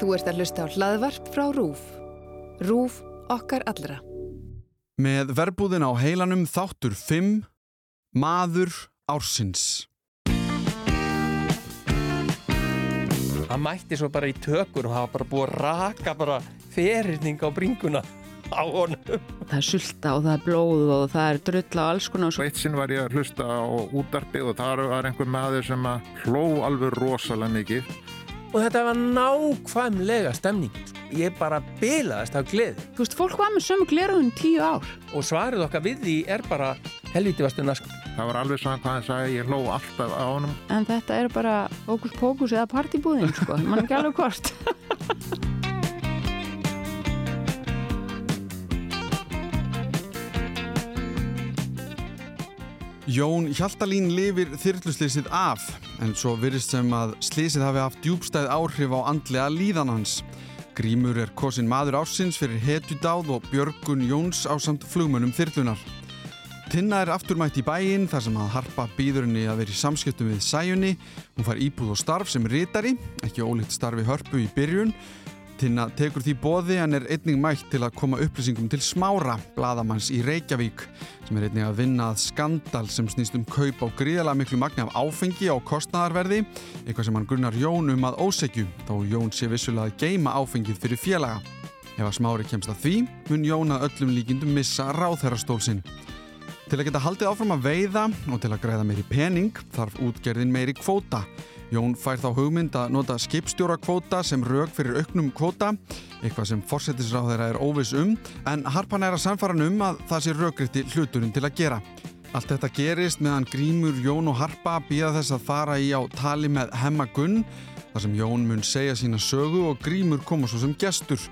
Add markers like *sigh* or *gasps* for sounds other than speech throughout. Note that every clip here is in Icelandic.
Þú ert að hlusta á hlaðvarp frá RÚF. RÚF okkar allra. Með verbúðin á heilanum þáttur 5 Maður ársins Hann mætti svo bara í tökur og hafa bara búið að raka bara ferirning á bringuna á honum. Það er sulta og það er blóð og það er drull á alls konar. Eitt sinn var ég að hlusta á útarpi og þar var einhver maður sem að hló alveg rosalega mikið. Og þetta var nákvæmlega stemning. Ég bara bilaðist af gleði. Þú veist, fólk var með sömu gleruðun tíu ár. Og svarið okkar við því er bara helviti vastu nask. Það var alveg svona hvað hann sagði, ég hló alltaf á honum. En þetta er bara ókus pókus eða partibúðin, sko. Man ekki alveg hvort. Jón Hjaltalín lifir þyrluslýsið af en svo virðist sem að slýsið hafi haft djúbstæð áhrif á andlega líðan hans. Grímur er kosin maður ársins fyrir hetjudáð og Björgun Jóns á samt flugmönum þyrlunar. Tinna er afturmætt í bæinn þar sem að harpa býðurinni að vera í samskiptum við sæjunni. Hún far íbúð og starf sem rítari, ekki ólíkt starfi hörpu í byrjun Tinna tekur því bóði en er einning mætt til að koma upplýsingum til smára bladamanns í Reykjavík sem er einnig að vinna að skandal sem snýst um kaup á gríðalega miklu magna af áfengi á kostnæðarverði eitthvað sem hann grunnar Jón um að ósegju þó Jón sé vissulega að geima áfengið fyrir félaga. Ef að smári kemst að því mun Jón að öllum líkindum missa ráðherrastólsinn. Til að geta haldið áfram að veiða og til að græða meiri pening þarf útgerðin meiri kvóta Jón fær þá hugmynd að nota skipstjórakvóta sem rauk fyrir auknum kvóta, eitthvað sem fórsetisráð þeirra er óvis um, en Harpan er að samfara um að það sé raukriðti hluturinn til að gera. Allt þetta gerist meðan Grímur, Jón og Harpa býða þess að fara í á tali með Hemma Gunn, þar sem Jón mun segja sína sögu og Grímur koma svo sem gestur.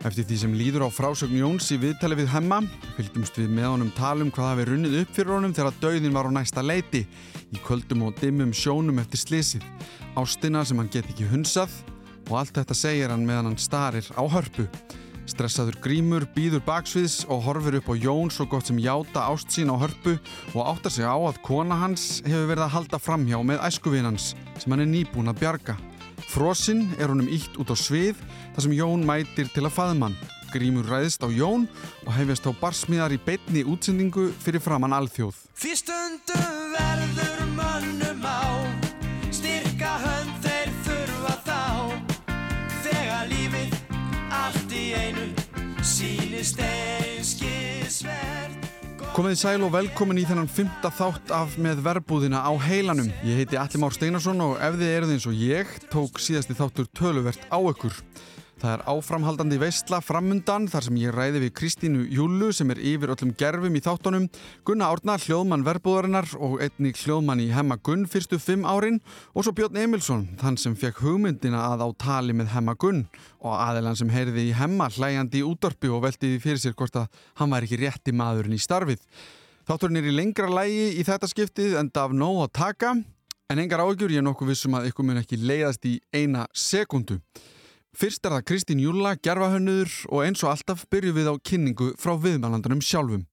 Eftir því sem líður á frásögn Jóns í viðtali við Hemma, fylgjumst við með honum talum hvað hafi runnið upp fyrir honum þegar döðin var á næsta leiti í köldum og dimmum sjónum eftir slísið, ástina sem hann get ekki hunsað og allt þetta segir hann meðan hann starir á hörpu. Stressaður grímur býður baksviðs og horfir upp á Jón svo gott sem játa ást sín á hörpu og áttar sig á að kona hans hefur verið að halda framhjá með æskuvinans sem hann er nýbúin að bjarga. Frosinn er honum ítt út á svið þar sem Jón mætir til að faðmann. Grímur ræðist á Jón og hefjast á barsmiðar í beitni útsendingu fyrir framann alþjóð. Fyrstundu verður mönnum á Styrka hönd þeir þurfa þá Þegar lífið allt í einu Sýnist einskisvert Komið sæl og velkomin í þennan fymta þátt af með verbúðina á heilanum. Ég heiti Alli Már Steinarsson og ef þið eruð eins og ég tók síðasti þáttur töluvert á ykkur. Það er áframhaldandi veistla framundan þar sem ég ræði við Kristínu Júlu sem er yfir öllum gerfum í þáttunum, Gunna Árna, hljóðmann verbúðarinnar og einnig hljóðmann í Hemma Gunn fyrstu fimm árin og svo Björn Emilsson, þann sem fekk hugmyndina að á tali með Hemma Gunn og aðelan sem heyrði í Hemma hlæjandi í útdorpi og veldiði fyrir sér hvort að hann var ekki rétti maðurinn í starfið. Þátturinn er í lengra lægi í þetta skiptið en það af nóg að taka en engar ágjur ég nokkuð vissum að ykkur mun ekki leiðast í eina sekundu. Fyrst er það Kristín Júla, gerfahönnuður og eins og alltaf byrju við á kynningu frá viðmælandunum sjálfum.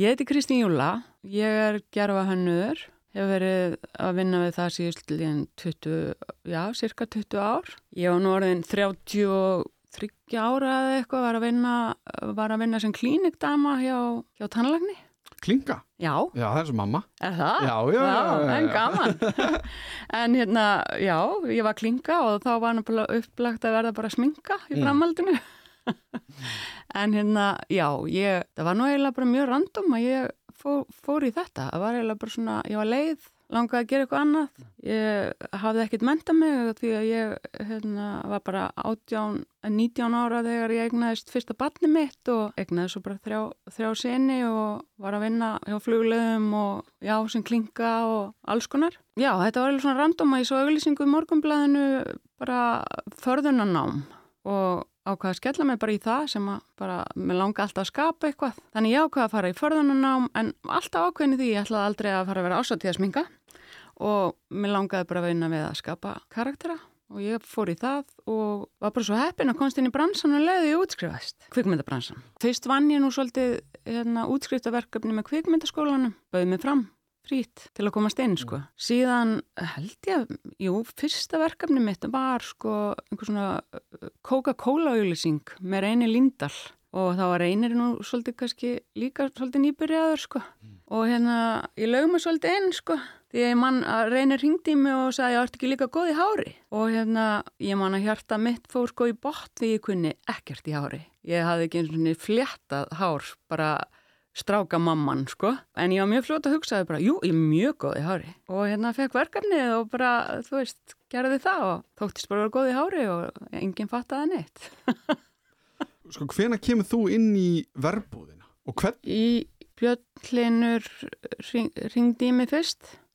Ég heiti Kristín Júla, ég er gerfahönnuður, hefur verið að vinna við það síðust líðan 20, já, cirka 20 ár. Ég var nú orðin 33 ára eða eitthvað, var að vinna, var að vinna sem klínikdama hjá, hjá tannlagni. Klinga? Já. Já, það er svo mamma. Er það? Já, já, já. já. En gaman. *laughs* en hérna, já, ég var klinga og þá var náttúrulega upplagt að verða bara sminka í framhaldinu. *laughs* en hérna, já, ég, það var nú eiginlega bara mjög random að ég fór, fór í þetta. Það var eiginlega bara svona, ég var leið, langaði að gera eitthvað annað. Ég hafði ekkert mentað mig því að ég hérna, var bara 18, 19 ára þegar ég egnaðist fyrsta barni mitt og egnaði svo bara þrjá, þrjá seni og var að vinna hjá flugleðum og já, sem klinga og alls konar. Já, þetta var alveg svona random að ég svo auglýsingu í morgunblæðinu bara förðunarnám og ákvaða að skella mig bara í það sem að bara, mér langa alltaf að skapa eitthvað. Þannig ég ákvaða að fara í förðunarnám en alltaf ákveðin því ég ætlaði aldrei að fara að vera ásatíðasminga og mér langaði bara að veina við að skapa karaktera. Og ég fór í það og var bara svo heppin að komst inn í bransan og leiði útskrifaðist, kvikmyndabransan. Fyrst vann ég nú svolítið hérna, útskriftaverkefni með kvikmyndaskólanum, bauði mig fram frýtt til að komast inn sko. Síðan held ég, jú, fyrsta verkefni mitt var sko einhver svona uh, Coca-Cola auðlýsing með reyni Lindahl. Og þá var reynir nú svolítið kannski líka svolítið nýbyrjaður sko. Og hérna ég lög mig svolítið inn sko því að mann að reynir hringdi í mig og sagði ég ert ekki líka góð í hári og hérna ég man að hjarta mitt fór sko í bótt því ég kunni ekkert í hári ég hafði ekki eins og niður fléttað hár bara stráka mamman sko en ég var mjög fljótt að hugsaði bara jú, ég er mjög góð í hári og hérna fekk verkefnið og bara þú veist, gerði það og þóttist bara að vera góð í hári og enginn fattaði neitt *laughs* Sko, hvena kemur þú inn í verbúðina? Og hvern? Í Björnlinur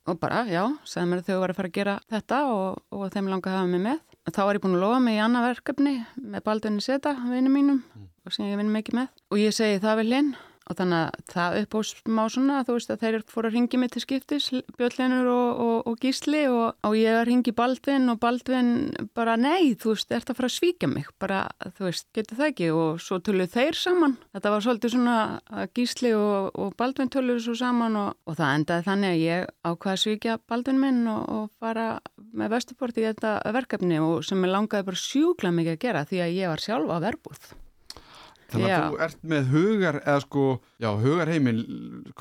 og bara, já, sagði mér að þau var að fara að gera þetta og, og þeim langa að hafa mig með. Þá var ég búin að lofa mig í annað verkefni með Baldunni Seta, vinnu mínum, mm. og sem ég vinn mikið með. Og ég segi það við Linn og þannig að það upp á smá svona þú veist að þeir fóru að ringi mig til skiptis Björnlinur og, og, og Gísli og, og ég ringi Baldvin og Baldvin bara nei, þú veist, ert að fara að svíka mig. Bara, þú veist, getur það ekki? Og svo töluð þeir saman. Þetta var svolítið svona Gísli og Baldvin töluð svo saman og það endaði þannig að ég ákvaði að svíkja Baldvin minn og fara með vestuport í þetta verkefni og sem ég langaði bara sjúkla mikið að gera því að ég var sjálf á verbúð Þannig að já. þú ert með hugar, eða sko, já, hugarheimil,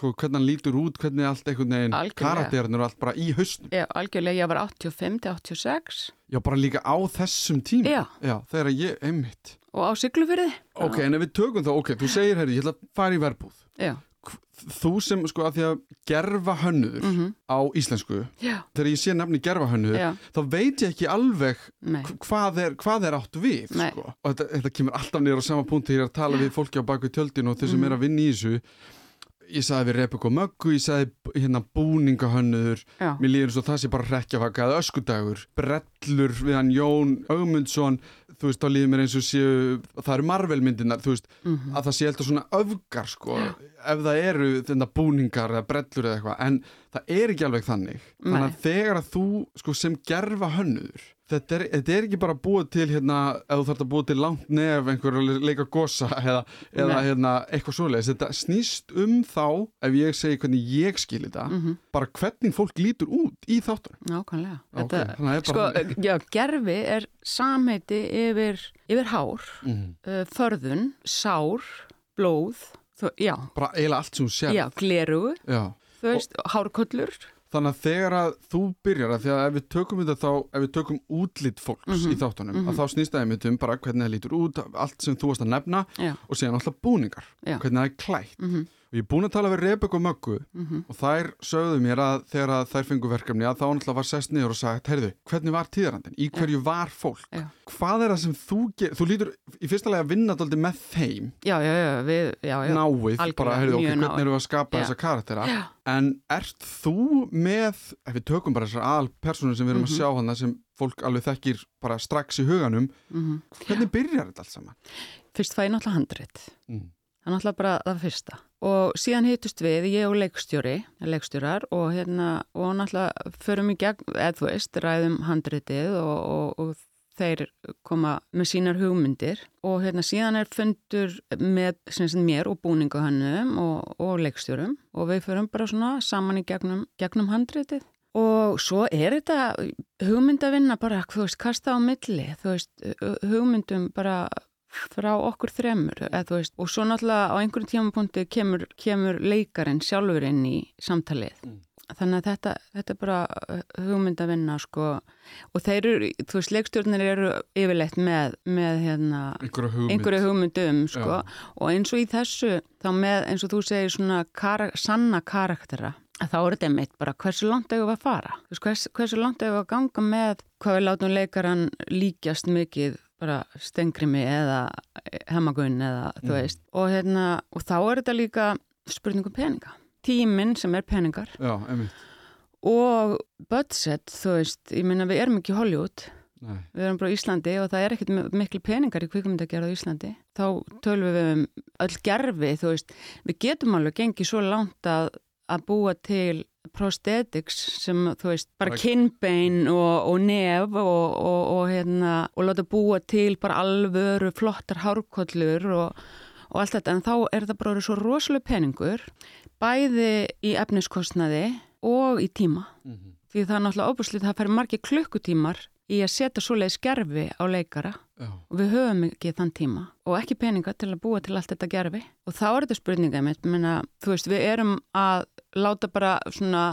hvernig hann lítur út, hvernig allt einhvern veginn, karakterinn eru allt bara í hausnum. Já, algjörlega, ég var 85-86. Já, bara líka á þessum tíma. Já. Já, þegar ég, einmitt. Og á syklufyrði. Ok, en ef við tökum þá, ok, þú segir, herri, ég ætla að fara í verbúð. Já þú sem sko að því að gerfa hönnuður mm -hmm. á íslensku Já. þegar ég sé nefni gerfa hönnuður Já. þá veit ég ekki alveg hvað er, hvað er átt við sko. og þetta, þetta kemur alltaf niður á sama punkt þegar ég er að tala Já. við fólki á baku tjöldin og þeir sem mm -hmm. er að vinna í þessu ég sagði við Rebeka Möggu, ég sagði hérna búningahönnuður mér líður eins og það sé bara rekjafaka eða öskudagur brellur við hann Jón Augmundsson þú veist, þá líður mér eins og séu það eru marvelmyndinar, þú veist mm -hmm. að það sé alltaf svona öfgar, sko ja. ef það eru þetta búningar eða brellur eða eitthvað, en það er ekki alveg þannig Nei. þannig að þegar að þú sko, sem gerfa hönnuður þetta er, þetta er ekki bara búið til hérna, ef þú þarf að búið til langt nef einhver leika gosa *laughs* eða, eða hérna, eitthvað svoleiðis, þetta snýst um þá, ef ég segi hvernig ég skilir þetta, mm -hmm. bara hvernig fólk lítur út í þáttunum Nákvæmlega, okay, þetta, sko, já, gerfi er samheiti yfir, yfir hár, mm. uh, förðun, sár, blóð, þú, já. Bara eiginlega allt sem þú sér. Já, gleru, já. þú veist, hárköllur. Þannig að þegar að þú byrjar að því að ef við tökum þetta þá, ef við tökum útlitt fólks mm -hmm. í þáttunum, mm -hmm. að þá snýst það einmitt um bara hvernig það lítur út, allt sem þú varst að nefna já. og síðan alltaf búningar, já. hvernig það er klætt. -hmm og ég er búin að tala við Rebek og Möggu mm -hmm. og þær sögðu mér að þegar að þær fengu verkefni að þá náttúrulega var sest niður og sagt heyrðu, hvernig var tíðarandin, í hverju ja. var fólk ja. hvað er það sem þú ger þú lítur í fyrsta lega að vinna daldi með þeim já, já, já, við, já, já. náið, Algjörlega, bara heyrðu okkur, hvernig eru við að skapa þessa karaktera en ert þú með ef við tökum bara þessar aðal personur sem við erum Mhm. að sjá hann sem fólk alveg þekkir bara strax í huganum Mhm. hvernig byrjar þetta allt saman? Fyrst fæ ég náttúrulega handrit Mm. Það er náttúrulega bara það fyrsta. Og síðan hittust við, ég og leikstjóri leikstjórar og hérna og náttúrulega förum í gegn, eða þú veist ræðum handritið og, og, og þeir koma með sínar hugmyndir. Og hérna síðan er fundur með sem sem mér og búningahönnum og, og leikstjórum. Og við förum bara svona saman í gegnum, gegnum handritið. Og svo er þetta hugmyndavinna bara, þú veist, kasta á milli þú veist, hugmyndum bara frá okkur þremur veist, og svo náttúrulega á einhverjum tímapunkti kemur, kemur leikarinn sjálfur inn í samtalið Mm. þannig að þetta, þetta er bara uh, hugmynd að vinna sko. og þeir eru, þú veist, leikstjórnir eru yfirleitt með, með hérna, einhverju hugmynd, hugmyndum sko. Og eins og í þessu þá með, eins og þú segir svona karak sanna karaktera að þá er þetta einmitt bara hversu langt eigum við að fara hvers, hversu langt eigum við að ganga með hvað við látum leikaran líkjast mikið bara stengrimi eða hemagun eða þú Mm. veist. Og, hérna, og þá er þetta líka spurningum peninga. Tíminn sem er peningar. Já, og budget, þú veist, ég minna við erum ekki Hollywood. Nei. við erum bara í Íslandi og það er ekkert miklu peningar í kvikmyndagerð á Íslandi. Þá tölum við um öll gerfi þú veist, við getum alveg gengið svo langt að, að búa til prosthetics sem þú veist, bara kinnbein og, og nef og, og, og hérna, og láta búa til bara alvöru flottar hárkollur og, og allt þetta, en þá er það bara svo rosalega peningur bæði í efniskostnaði og í tíma Mhm. því það er náttúrulega óbúslið það færi margir klukkutímar í að setja svoleið skerfi á leikara Já. og við höfum ekki þann tíma og ekki peninga til að búa til allt þetta gerfi og þá er þetta spurninga mitt menna, þú veist, við erum að láta bara svona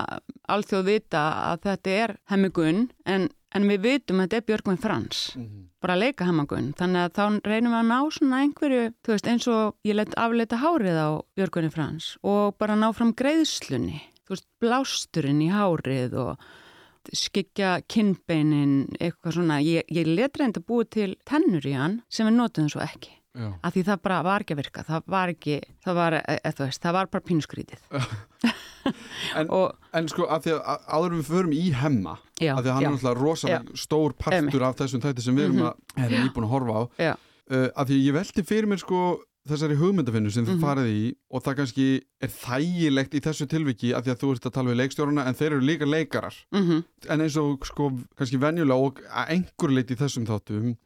alþjóð vita að þetta er hemmigun en, en við vitum að þetta er Björgvin Frans Mhm. bara að leika hemmigun þannig að þá reynum við að ná svona einhverju þú veist, eins og ég let afleita hárið á Björgvin Frans og bara ná fram greiðslunni þú veist, blásturinn í hárið og skikja kinnbeinin, eitthvað svona. Ég, ég let reynda búið til tennur í hann sem við notum svo ekki. Já. Af því það bara var ekki að virka, það var ekki, það var, e, e, þú veist, það var bara pínuskrítið. *laughs* En- og, En sko, að því að að áður við förum í hemma já, að því að hann já, er náttúrulega rosalega stór partur af þessum þætti sem við erum Mhm. að erum íbúin að horfa á. Uh, að því að ég velti fyrir mér sko þessari hugmyndafinnu sem þið Mhm. farið í og það kannski er þægilegt í þessu tilviki að því að þú ert að tala við leikstjóruna en þeir eru líka leikarar. Mm en eins og sko kannski venjulega og að einhver leiti í þessum þáttum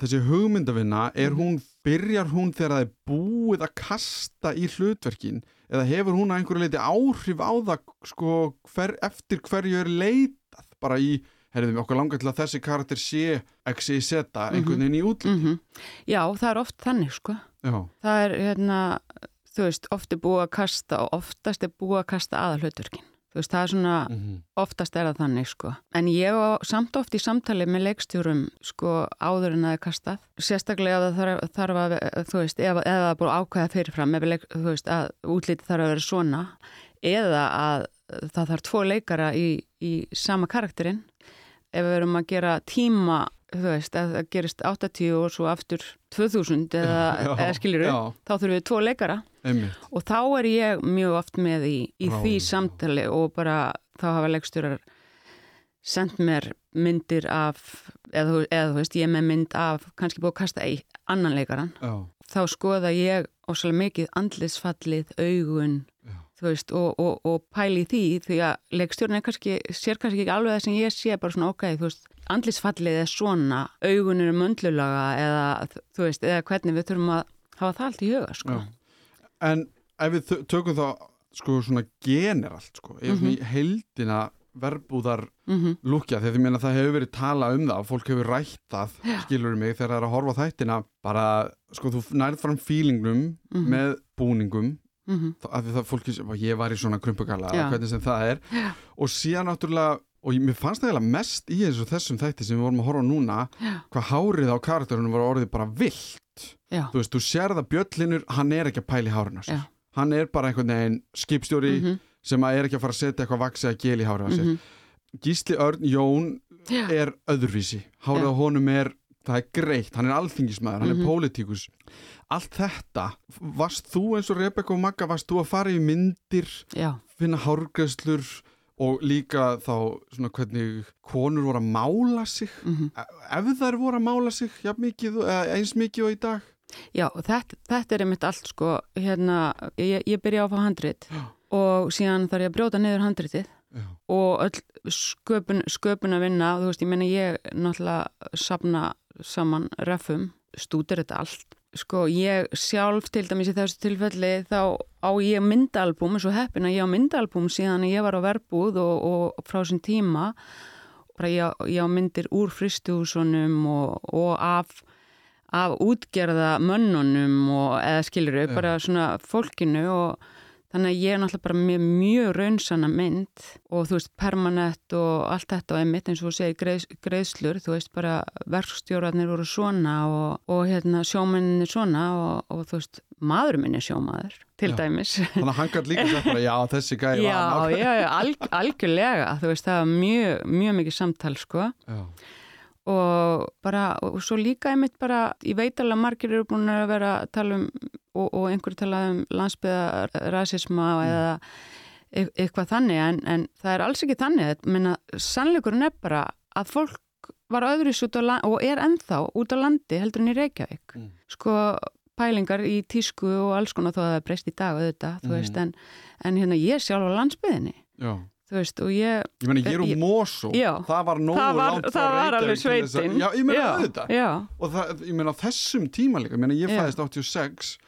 þessi hugmyndavinna er Mhm. hún, byrjar hún þegar það er búið að kasta í hlutverkin eða hefur hún að einhverju leiti áhrif á það sko hver, eftir hverju er leitað bara í, herriðum okkur langar til að þessi karakter sé exi seta einhvern veginn í útliti -hmm. Já, það er oft þannig, sko. Já, Það er, hérna, þú veist, oft er búið að kasta og oftast er búið að kasta aða hlutverkin. Þú veist, það er svona, Mhm. oftast er það þannig, sko. En ég á samt oft í samtali með leikstjórum, sko, áður en það er kastað. Sérstaklega ef það þarf, að, þú veist, ef, ef það er búið að ákveða fyrirfram, leik, þú veist, að útliti þarf að vera svona, eða að það þarf tvo leikara í, í sama karakterinn. Ef við erum að gera tíma, þú veist, ef það gerist 80 og svo aftur 2000 eða, *laughs* Já, eða skilur já. þá þurfum við tvo leikara. einmitt Og þá er ég mjög oft með í, í Ráðum, því samtali og bara þá hafa leikstjórar sendt mér myndir af, eða, eða þú veist, ég með mynd af, kannski búið að kasta í annan leikaran. Já, Þá skoða ég ósvæmlega mikið andlisfallið, augun, þú veist, og, og, og pæli því því að leikstjórn er kannski, sér kannski ekki alveg það sem ég sé, bara svona, ok, þú veist, andlisfallið er svona, augun eru möndlulaga eða, þú veist, eða hvernig við þurfum að hafa það allt í huga, sko. Já. En ef við tö- tökum þá sko svona generalt sko, ef svona í heildina verbúðar Mm lúkja, þegar því meina það hefur verið tala um það fólk hefur rætt það, skilur mig þegar það er að horfa þættina, bara sko þú nærð fram fílingnum Mhm. með búningum, -hmm. þá- af því það fólki ég var í svona krumpugala, Já. hvernig sem það er Já. og síðan náttúrulega og mér fannst það eiginlega mest í eins og þessum þætti sem við vorum að horfa núna Já. hvað hárið á karakterunum var orðið bara vilt Já. þú veist, þú sérð að Bjöllinur hann er ekki að pæla í hárinu sér hann er bara einhvern veginn skipstjóri Mhm. sem að er ekki að fara að setja eitthvað vaksi að gel í hárið á sér Mhm. Gísli Örn Jón Já. er öðruvísi hárið á honum er, það er greitt hann er alþingismæður, hann Mhm. er pólitíkus allt þetta, varst þú eins og Rebecca og Magga, varst þú að fara í myndir finna hárgræslur og líka þá svona hvernig konur voru að mála sig mhm. ef þær voru að mála sig jafn mikið, eða eins mikið og í dag Já, þetta, þetta er einmitt allt sko, hérna, ég, ég byrja á að fá handrit Já. og síðan þarf ég að brjóta niður handritið Já. og öll sköpun, sköpun að vinna, þú veist, ég meina ég náttúrulega sapna saman refum, stútir þetta allt. Sko, ég sjálf til dæmis í þessu tilfelli þá á ég myndalbum, eins og heppin að ég á myndalbum síðan ég var á verbúð og, og frá þessum tíma, bara ég, ég á myndir úr fristihúsunum og, og af af útgerða mönnunum og eða skilur Já. bara svona fólkinu og þannig að ég er náttúrulega bara með mjög raunsanna mynd og þú veist permanent og allt þetta og einmitt eins og þú segir greið, greiðslur, þú veist bara verkstjórarnir voru svona og, og hérna sjómenninir svona og, og þú veist maðurinn minn er sjómaður til Já. dæmis þannig að hann gætt líka sagt bara já þessi gæði var já, já, alg, algjörlega þú veist það var mjög, mjög mikið samtal sko já. og bara, og svo líka einmitt bara, ég veit alveg að margir eru búin að vera að tala um, og, og einhverju tala um landsbyðarasisma eða e eitthvað þannig, en, en það er alls ekki þannig, minna, sannleikurinn er bara að fólk var öðruðs út á landi, og er ennþá út á landi heldur en í Reykjavík. Mm. Sko, pælingar í tísku og alls konar þó að það er breyst í dag auðvitað, þú Mhm. veist, en, en hérna ég er sjálf á landsbyðinni, já þú veist, og ég, Ég meina, ég er úr Mosó, Já. það var nógu það var, langt það var alveg sveitin. Já, ég meina auðvitað. Já, Og það, ég meina, þessum tíma líka, ég meina, ég Já. fæðist 86,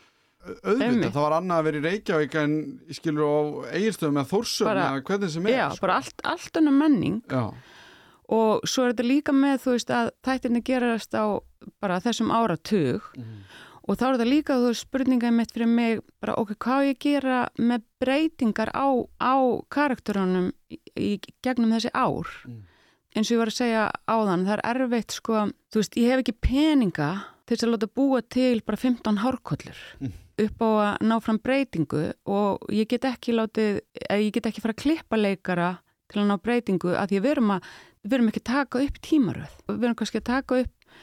auðvitað, það var annað að vera í Reykjavík en skilur á eigilstöðum eða þórsöfum Bara- eða hvernig sem er Já, sko. bara allt, allt önnur menning Já, og svo er þetta líka með þú veist að þættirni gerast á bara þessum áratug Mhm. og þá er þetta líka þú veist spurninga mitt fyrir mig bara ok, hvað ég gera með breytingar á, á karakterunum í, í gegnum þessi ár Mm. eins og ég var að segja áðan það er erfitt sko, þú veist, ég hef ekki peninga til þess að láta búa til bara 15 hárkollur Mm. Upp á að ná fram breytingu og ég get ekki látið, eða ég get ekki fara að klippa leikara til að ná breytingu að því við erum að við erum ekki að taka upp tímaröð. Við erum kannski að taka upp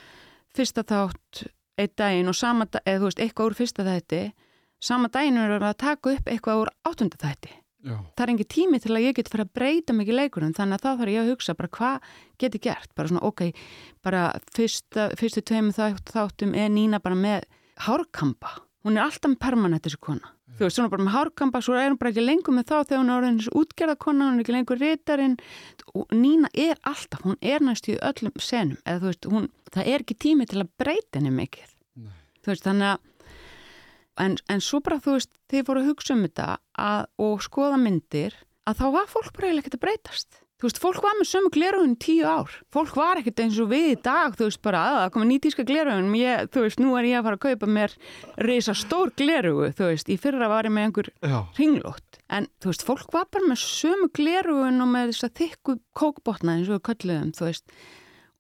fyrsta þátt einn daginn og sama, eða þú veist, eitthvað úr fyrsta þætti sama daginn erum við að taka upp eitthvað úr áttunda þætti. Já, það er engin tími til að ég get fyrir að breyta mikið leikurinn þannig að þá þarf ég að hugsa bara hvað get ég gert, bara svona ok bara fyrsta, fyrstu þátt, þáttum er Nína bara með hárkampa, hún er alltaf permanent þessi kona, þú veist, svona bara með hárkampa svo er hún bara ekki lengur með þá þegar hún er orðin þessi útgerða kona, hún er ekki lengur ritarinn. Og Nína er alltaf, hún er næst í öllum senum, eða þú veist, hún það er ekki tími til að breyta henni mikið. Nei. þú veist, þannig að en, en svo bara þú veist, þið fóru að hugsa um þetta að, og skoða myndir að þá var fólk bara ekkert að breytast þú veist, fólk var með sömu gleraugun tíu ár. Fólk var ekkert eins og við í dag þú veist bara að það komið nýtíska gleraugun. Ég, þú veist, nú er ég að fara að kaupa mér reysa stór gleraugu, þú veist. Í fyrra var ég með einhver ringlót en þú veist, fólk var bara með sömu gleraugun og með þess að þykku kókbotna eins og við kölluðum, þú veist.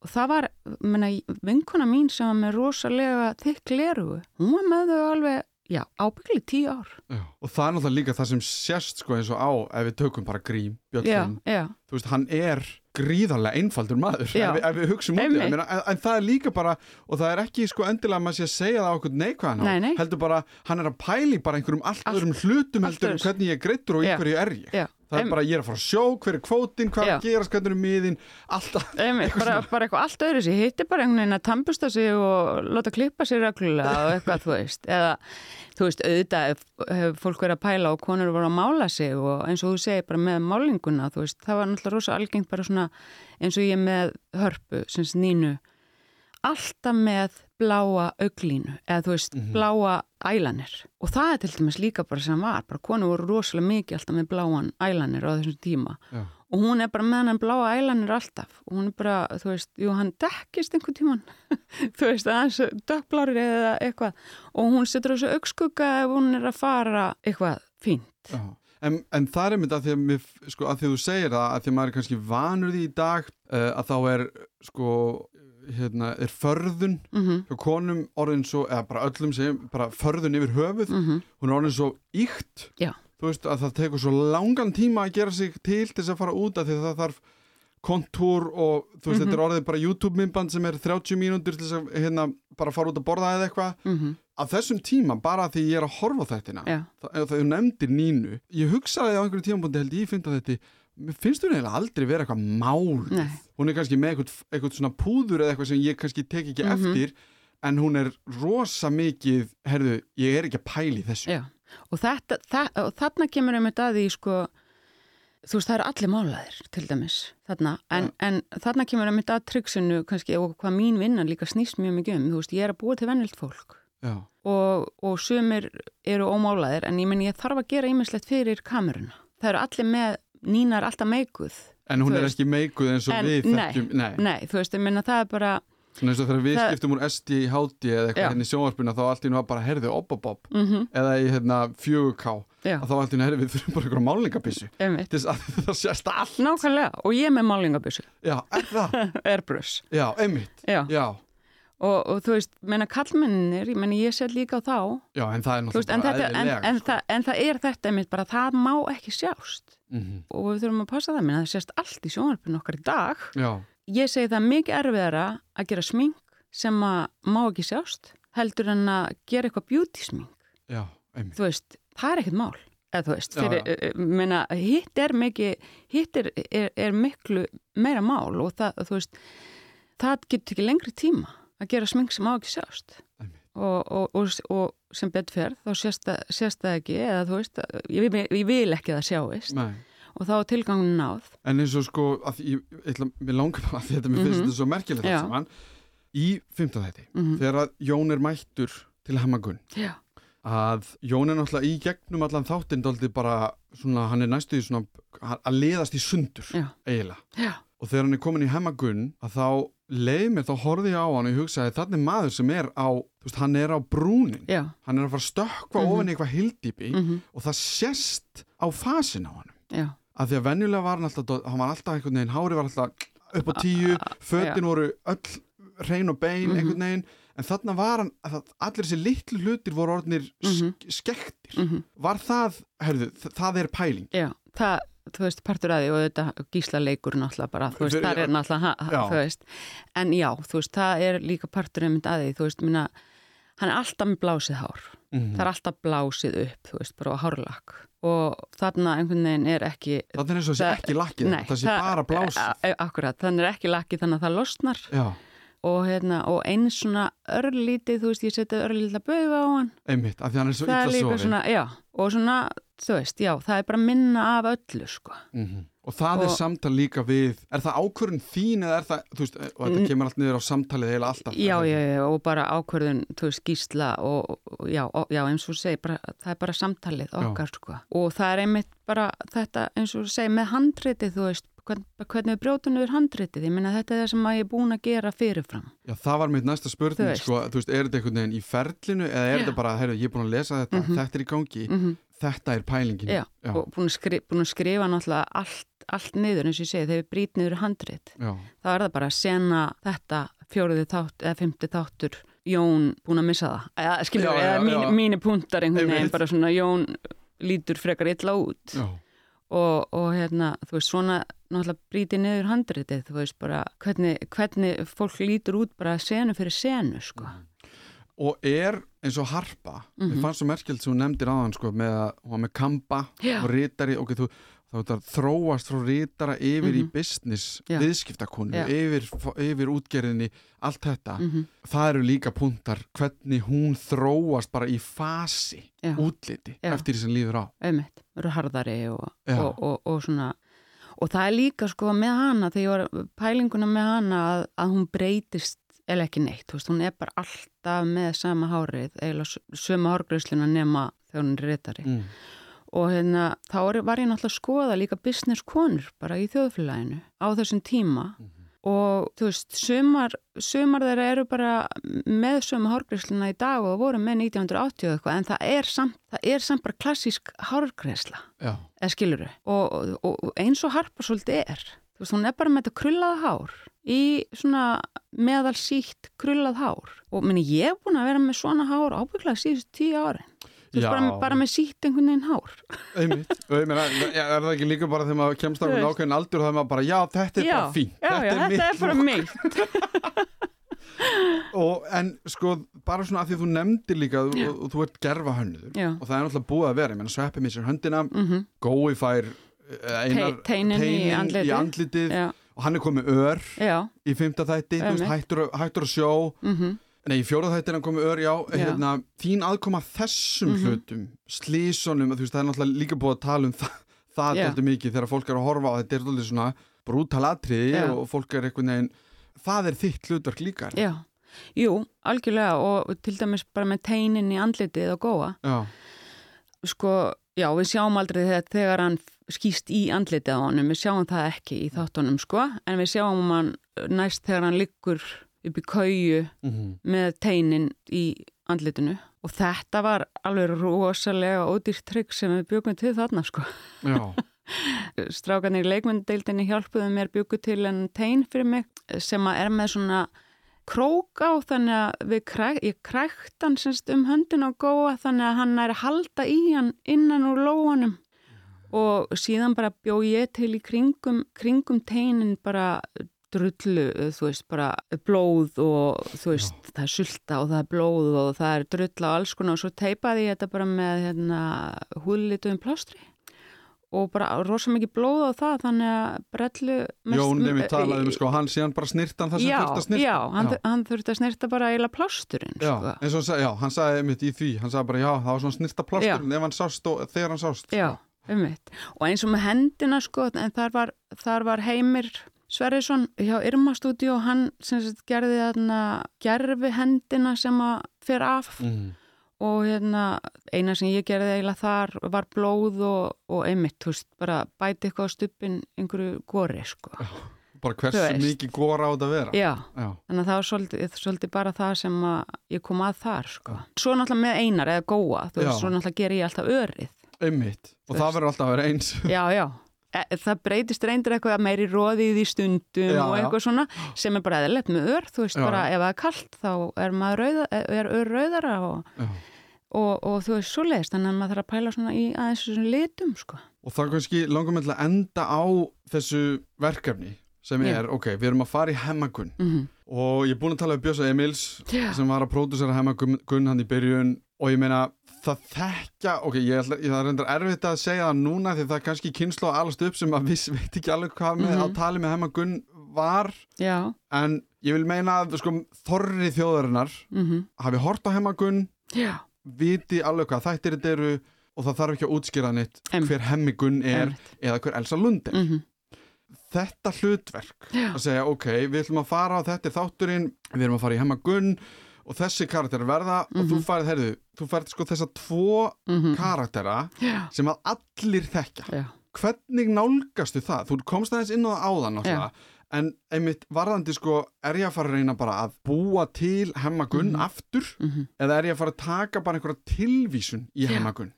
Og það var, menna, vinkona mín sem var með rosalega þykk gleraugu hún var með þau alveg, já, ábyggli tíu ár. Já. Og það er náttúrulega líka það sem sérst sko eins og á ef við tökum bara grím, Björn þú veist, hann er gríðarlega einfaldur maður ef, við- ef við hugsim út í það. En, það er líka bara, og það er ekki sko endilega að maður sé að segja það á okkur neikvæðan Nei, nei. heldur bara, hann er að pæli bara einhverjum allt, öðrum hlutum heldur öðruvísi. hvernig ég er greittur og í Já. hverju er ég það er Em- bara, ég er að fara að sjó, hver er kvótin hvað er að gerast, hvernig er miðin alltaf, *laughs* bara, bara eitthvað allt öðru sér, hitti bara einhvern veginn að tampusta sig og láta klippa sér reglulega og eitthvað, þú veist, eða þú veist, auðvitað fólk verið að pæla og konur voru að mála sig og eins og þú segir bara með málinguna, þú veist, það var náttúrulega rosa algengt bara svona eins og ég með hörpu, sem sagt nínu, alltaf með bláa auglínu, eða þú veist, bláa ælanir og það er til dæmis líka bara sem var, bara konur voru rosalega mikið alltaf með bláan ælanir á þessum tíma. Já. og hún er bara með hann bláa ælanir alltaf. Og hún er bara, þú veist, jú hann dekkist einhvern tíman, *laughs* þú veist aðeins dökkblári eða eitthvað. Og hún setur þessu augskugga ef hún er að fara eitthvað fínt. Já. En, en það er einmitt að því að, mér, sko, að því þú segir það, að því að maður er kannski vanur því í dag uh, að þá er sko, hérna, er förðun mm hjá konum orðin svo, eða bara öllum segjum, bara förðun yfir höfuð, -hmm. hún er orðin svo íkt, Já. þú veist að það tekur svo langan tíma að gera sig til til þess að fara út af því að það þarf kontúr og þú veist, Mhm. þetta er orðið bara YouTube-myndband sem er 30 mínútur til þess að hérna, bara fara út að borða eða eitthvað Mm af þessum tíma, bara því ég er að horfa á þettina Já, þegar þú nefndir Nínu ég hugsaði á einhverju tímabundi held ég finn að þetta finnst hún eiginlega aldrei vera eitthvað mál hún er kannski með eitthvað, eitthvað svona púður eða eitthvað sem ég kannski tek ekki Mhm. eftir en hún er rosa mikið herðu, ég er ekki að pæli þessu. Já. Og, þetta, það, og þarna kemur einmitt að því sko þú veist það eru allir málaðir til dæmis þarna, en, en þarna kemur einmitt að tryggsinu kannski og hvað mín vinnan líka snýst mjög mikið um, þú veist ég er að búa til vennilt fólk. Já. og, og sumir eru ómálaðir en ég menn ég þarf að gera ýmislegt fyrir kameruna. Það eru allir með nínar alltaf meikuð. en hún er veist. ekki meikuð eins og En- við nei. þekkjum nei. Nei, þú veist, ég menna það er bara eins og þegar við Það- skiptum úr SD í HD eða eitthvað henni í sjónvarpina þá allt í nú var bara herðu obobob mm eða í hérna 4K já, að þá allt í nú herðu við þurfum bara einhverja að *laughs* það sést allt Nákvæmlega, og ég er með málingabissu, já, er það? *laughs* airbrush. já, einmitt Já, já, og, og þú veist, menna kallmenninir, ég ég set líka á þá, já, en það er náttúrulega þetta, en, eðlilega en, sko. en það er þetta einmitt bara, það má ekki sjást. Mhm. Og við þurfum að passa það, menna það sést allt í sjónvarpinu okkar í dag. já, Ég segi það mikið erfiðara að gera smink sem að má ekki sjást, heldur en að gera eitthvað beauty smink. já, þú veist, það er ekkert mál eða þú veist, fyrir, já. já, meina, hitt er mikið hitt er, er, er miklu meira mál og það, þú veist það getur ekki lengri tíma að gera smink sem á ekki sjást. Og, og, og, og sem betferð þá sést það, ekki eða þú veist, ég, vil- ég vil ekki að það sjáist Nei. og þá er tilgangun náð En eins og sko, ég, ég, langar að þetta, mér finnst Mhm. þetta svo merkilegt allt saman. Í 15 þætti, mm þegar að Jón er mættur til Hamagun, já, að Jón er náttúrulega í gegnum allan þáttinn dálítið bara svona, hann er næstu í svona að liðast í sundur Já. eiginlega Já. og þegar hann er komin í hemmagunn að þá leið mér, þá horfði ég á hann og ég hugsaði þannig maður sem er á þú veist, hann er á brúnin, Já, hann er að fara að stökkva Mhm. ofan í eitthvað hildýpi mhm, og það sést á fasin á hann já, að því að venjulega var hann alltaf hann var alltaf einhvern veginn, hári var alltaf upp á tíu, fötin voru öll reyn og bein Mhm. einhvern veginn. En þarna var hann, að allir þessi litlu hlutir voru orðnir Mhm. sk skektir. Mhm, var það, herðu, það er pæling? Já, það, þú veist, partur að því og þetta gísla leikur náttúrulega bara, þú veist, það er náttúrulega, Já. þú veist, en já, þú veist, það er líka partur að því, þú veist, minna, hann er alltaf með blásið hár, mm. það er alltaf blásið upp, þú veist, bara á hárlakk. Og þarna einhvern veginn er ekki, það er og þessi Það- ekki lakkið nei, það sé bara blásið. A- Akkurat, þannig er ekki lakki þannig að það losnar. Já, og, hérna, og eins svona örlítið, þú veist, ég setið örlítið að bauða á hann. Einmitt, af því hann er svo það er líka svona, já, og svona, þú veist, já, það er bara minna af öllu, sko. mm og það er Og- samtal líka við er það ákvörðun þín eða er það þú veist, og þetta Mm. kemur allt niður á samtalið eiginlega alltaf Já, já, já, og bara ákvörðun, þú veist, gísla og, og já, og, já, eins og þú segir, bara, það er bara samtalið okkar, sko. Og það er einmitt bara þetta, eins og þú segir, með handritið, þú veist, hvernig við brjótum yfir handritið, ég minna þetta er það sem ég er búin að gera fyrirfram. Já, það var mitt næsta Þú spurning, veist. sko, þú veist, er þetta einhvern veginn í ferlinu eða er Já. þetta bara, heyrðu, ég er búin að lesa þetta, Mhm. þetta er í gangi, Mm þetta er pælingin. Já, og búin að, skri, búin að skrifa náttúrulega allt, allt niður, eins og ég segi, þegar við brýt niður handrit. já, þá er það bara að sena þetta fjóruði þátt eða fymti þáttur Jón búin að missa það eða skilur, Já, eða já, mín, já. mínu puntar einhvern veginn bara svona Jón lítur frekar illa út já, og, og hérna, þú veist, svona náttúrulega brýti niður handritið þú veist bara hvernig, hvernig fólk lítur út bara senu fyrir senu sko. og er eins og harpa, mm Mhm. fannst svo merkjöld sem hún nefndir hann, sko, með með kamba Já. og rítari, ok, þú, þá þetta þróast frá rítara yfir í Mhm. business, Já. viðskiptakonu, Já. yfir, yfir útgerðinni, allt þetta. mm Það eru líka puntar hvernig hún þróast bara í fasi, Já. útliti, eftir því sem líður á. auðvitað, verður harðari og, og, og, og svona og það er líka sko með hana þegar ég var pælinguna með hana að, að hún breytist eða ekki neitt, veist, hún er bara alltaf með sama hárið, s- sömu hárgreisluna nema þegar hún er reytari Mm. Og hérna, þá var ég náttúrulega að skoða líka business konur bara í þjóðfélaginu á þessum tíma. Og þú veist, sumar, sumar þeirra eru bara með sömu hárgreisluna í dag og voru með 1980 og eitthvað en það er samt, það er samt bara klassísk hárgreisla, Já, eða skiluru og, og, og eins og harpa svolítið er. Þú veist, hún er bara með þetta krullað hár í svona meðal sítt krullað hár. Og meni, ég er búin að vera með svona hár ábygglega síðust tíu árin. þú veist, bara, bara með sítt einhvern veginn hár. Einmitt. *laughs* Og ég meina, er það ekki líka bara þegar maður kemst á einhvern ákveðin aldur og það er maður bara, já, þetta er já, bara fínt. já, já, þetta mitt er bara mitt. *laughs* Og, en sko, bara svona að því þú nefndir líka og, og, og þú ert gerfa hönnuður Já. og það er náttúrulega búið að vera, ég meina, sveppi mér sér höndina, mm gói fær eh, einar, Te- teinin í andlitið. í andlitið og hann er komið ör í fymta þætti, veist, hættur, hættur að sjó. Mhm Nei, í fjóra þætti er hann komið ör, já, Já. Hérna, þín aðkoma að þessum Mhm. hlutum, slísonum, þú veist, það er náttúrulega líka búið að tala um það, það Já. dálítið mikið þegar fólk er að horfa á þetta er dálítið svona brútal atriði Já. og fólk er einhvern veginn, það er þitt hlutverk líka. Já, jú, algjörlega og til dæmis bara með teinin í andlitið og góa Já, sko, já, við sjáum aldrei þegar, þegar hann skýst í andlitið á honum, við sjáum það ekki í þáttunum, sko, en við sjáum hann næst þegar hann liggur upp í kauju mm með teinin í andlitinu. Og þetta var alveg rosalega ódýrt trygg sem við byggum til þarna, sko. já, *laughs* Strákanir í leikmyndeildinni hjálpuðu mér byggu til en tein fyrir mig sem er með svona krók á þannig að kræk, ég krækt hann semst um höndin á góa þannig að hann er að halda í hann innan úr lóanum. Og síðan bara bjó ég til í kringum, kringum teinin bara drullu, þú veist, bara blóð og þú veist, það er sulta og það er blóð og það er drull á alls konar og svo teipaði ég þetta bara með hérna, húðlituðum plástri og bara rosa mikið blóð á það þannig að brellu mest- Jón nefnir talaði um sko, hann síðan bara snirtan það sem já, þurft að snirta. já, hann, já. hann þurfti að snirta bara eiginlega plásturinn Já, sko. eins og hann já, hann sagði einmitt í því, hann sagði bara, já, það var svona snirta plásturinn ef hann sást og þegar hann sást. já, ummitt og eins og með hendina sko en þar var, þar var Heimir Sverrisson hjá Irma Studio hann sem sagt gerði þarna gerfi hendina sem að fer af Mm. og hérna, eina sem ég gerði eiginlega þar var blóð og, og einmitt, þú veist, bara bæti eitthvað á stuppin einhverju góri, sko. bara Þú hversu mikið góra á þetta að vera Já, Já. þannig að það var svolítið, svolítið bara það sem ég kom að þar, sko. Svo náttúrulega með einar eða góa, þú veist, Já. svo náttúrulega ger ég alltaf örið. einmitt, og það verður alltaf að vera eins Já, já. E, það breytist reyndir eitthvað meiri róðið í stundum Já, og já. eitthvað svona sem er bara eðlilegt með ör, þú veist, Já. bara ef það er kallt þá er maður rauða, er ör rauðara og, Já. og, og þú veist, svo leiðist, þannig að maður þarf að pæla svona í aðeins þessum litum, sko. og það kannski langar með að enda á þessu verkefni sem Já. er, ok, við erum að fara í hemmagun Mm og ég er búin að tala um Bjösa Emils Já. sem var að pródusera hemmagun hann í byrjun og ég meina það þekkja, ok, ég, ætla, ég það er reyndar erfitt að segja það núna því það er kannski kynslu að alast upp sem að viss *laughs* veit ekki alveg hvað með Mhm. á tali með hemmagun var Já, en ég vil meina að sko, þorri þjóðarinnar mm hafi hort á hemmagun já, viti alveg hvað þættir þetta eru og það þarf ekki að útskýra Einmitt. hver hemmigun er Einmitt. eða hver Elsa Lund er mm þetta hlutverk Já. að segja ok, við ætlum að fara á þetta þátturinn, við erum að fara í hemmagun og þessi karakter verða og þú Mhm. færið, heyrðu, þú færið sko þessa tvo -hmm. karaktera já, sem að allir þekkja já, hvernig nálgastu það? Þú komst aðeins inn á það áðan náttúrulega en einmitt varðandi sko er ég að fara að reyna bara að búa til hemmagun Mhm. aftur mm eða er ég að fara að taka bara einhverja tilvísun í hemmagun?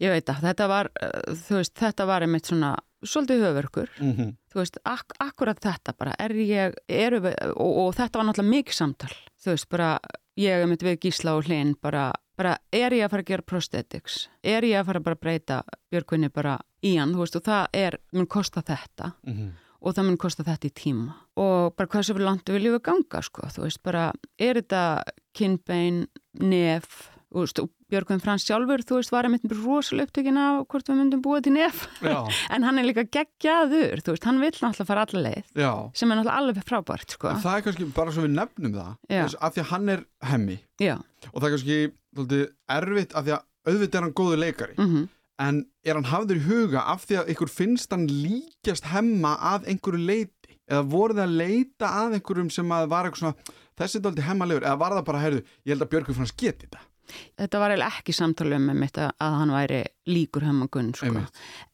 Ég veit að þetta var, uh, þú veist, þetta var einmitt svona, svolítið höfverkur. Mm -hmm. þú veist, ak akkurat þetta bara er ég, eru við, og, og þetta var náttúrulega mikið samtal, þú veist, bara ég er mitt við Gísla og Hlinn bara, bara er ég að fara að gera prosthetics? Er ég að fara bara að breyta Björgvinni bara í hann, þú veist, og það er mun kosta þetta. Og það mun kosta þetta í tíma. Og bara hversu fyrir langt viljum við ganga, sko, þú veist, bara er þetta kinnbein, nef þú veist, og Björgvin Frans sjálfur, þú veist, var einmitt rosalega upptökin af hvort við myndum búa til nef. *laughs* En hann er líka geggjaður, þú veist, hann vill náttúrulega fara alla leið já. sem er náttúrulega alveg frábært, sko. En það er kannski bara svo við nefnum það. Þess, af því að hann er hemmi. Já, og það er kannski svolítið, erfitt af því að auðvitað er hann góður leikari. Mhm, en er hann hafður í huga af því að ykkur finnst hann líkjast hemma að einhverju leiti eða voru þið að leita að einhverjum sem að var eitthvað svona þessi er dálítið hemmalegur eða var það bara, heyrðu, ég held að Björgur Frans geti þetta þetta var eiginlega ekki samtalið með mitt að, að hann væri líkur hemmagunn, sko.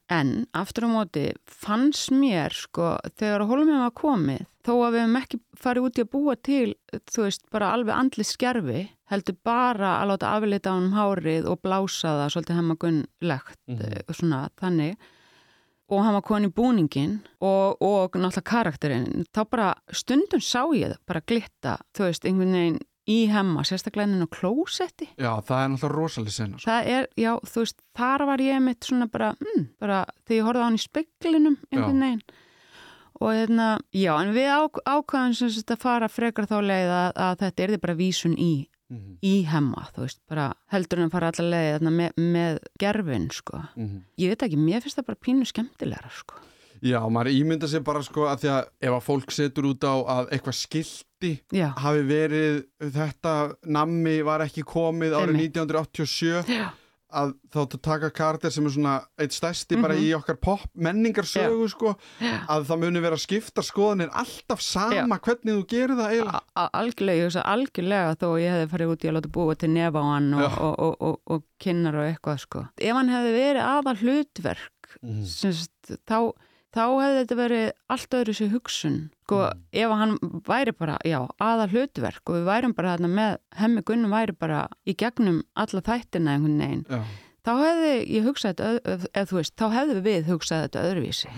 En aftur á móti fannst mér, sko, þegar að hólum var komið, þó að við hefum ekki farið út í að búa til, þú veist, bara alveg andlið skerfi, heldur bara að láta aflita á hann hárið og blása það svolítið hemmagunnlegt, Mhm. mm svona þannig. Og hann var komin í búningin og, og náttúrulega karakterinn, þá bara stundum sá ég það bara glitta, þú veist, einhvern veginn í hemma, sérstaklega á klósetti. Já, það er náttúrulega rosalega sena sko. Það er, já, þú veist, þar var ég mitt svona bara, mm, bara þegar ég horfði á hann í speklinum einhvern veginn. Og hérna, já, en við ákvæðum sem að fara frekar þá leið að, að þetta er því bara vísun í, mm í hemma, þú veist, bara heldur en fara allar leið þarna með, með gerfin, sko. -hmm. Ég veit ekki, mér finnst það bara pínu skemmtilegra, sko. Já, maður ímynda sér bara sko að því að ef að fólk setur út á að eitthvað skilti Já, hafi verið þetta nammi var ekki komið árið Einmitt. 1987 já, að þá að taka karakter sem er svona eitt stærsti bara Mhm. í okkar pop menningarsögu sko já. að það muni vera að skipta skoðanir alltaf sama hvernig þú gerir það Algjörlega, algjörlega þó ég hefði farið út í að láta búa til hann og, og, og, og, og kynnar og eitthvað sko. Ef hann hefði verið aðal hlutverk sem sagt, þá, þá hefði þetta verið allt öðru sér hugsun sko, Mhm. ef hann væri bara, já, aðal hlutverk og við værum bara þarna með hemmi Gunnum væri bara í gegnum alla þættina einhvern veginn, Já. þá hefði ég hugsað ef þú veist, þá hefði við hugsað þetta öðruvísi.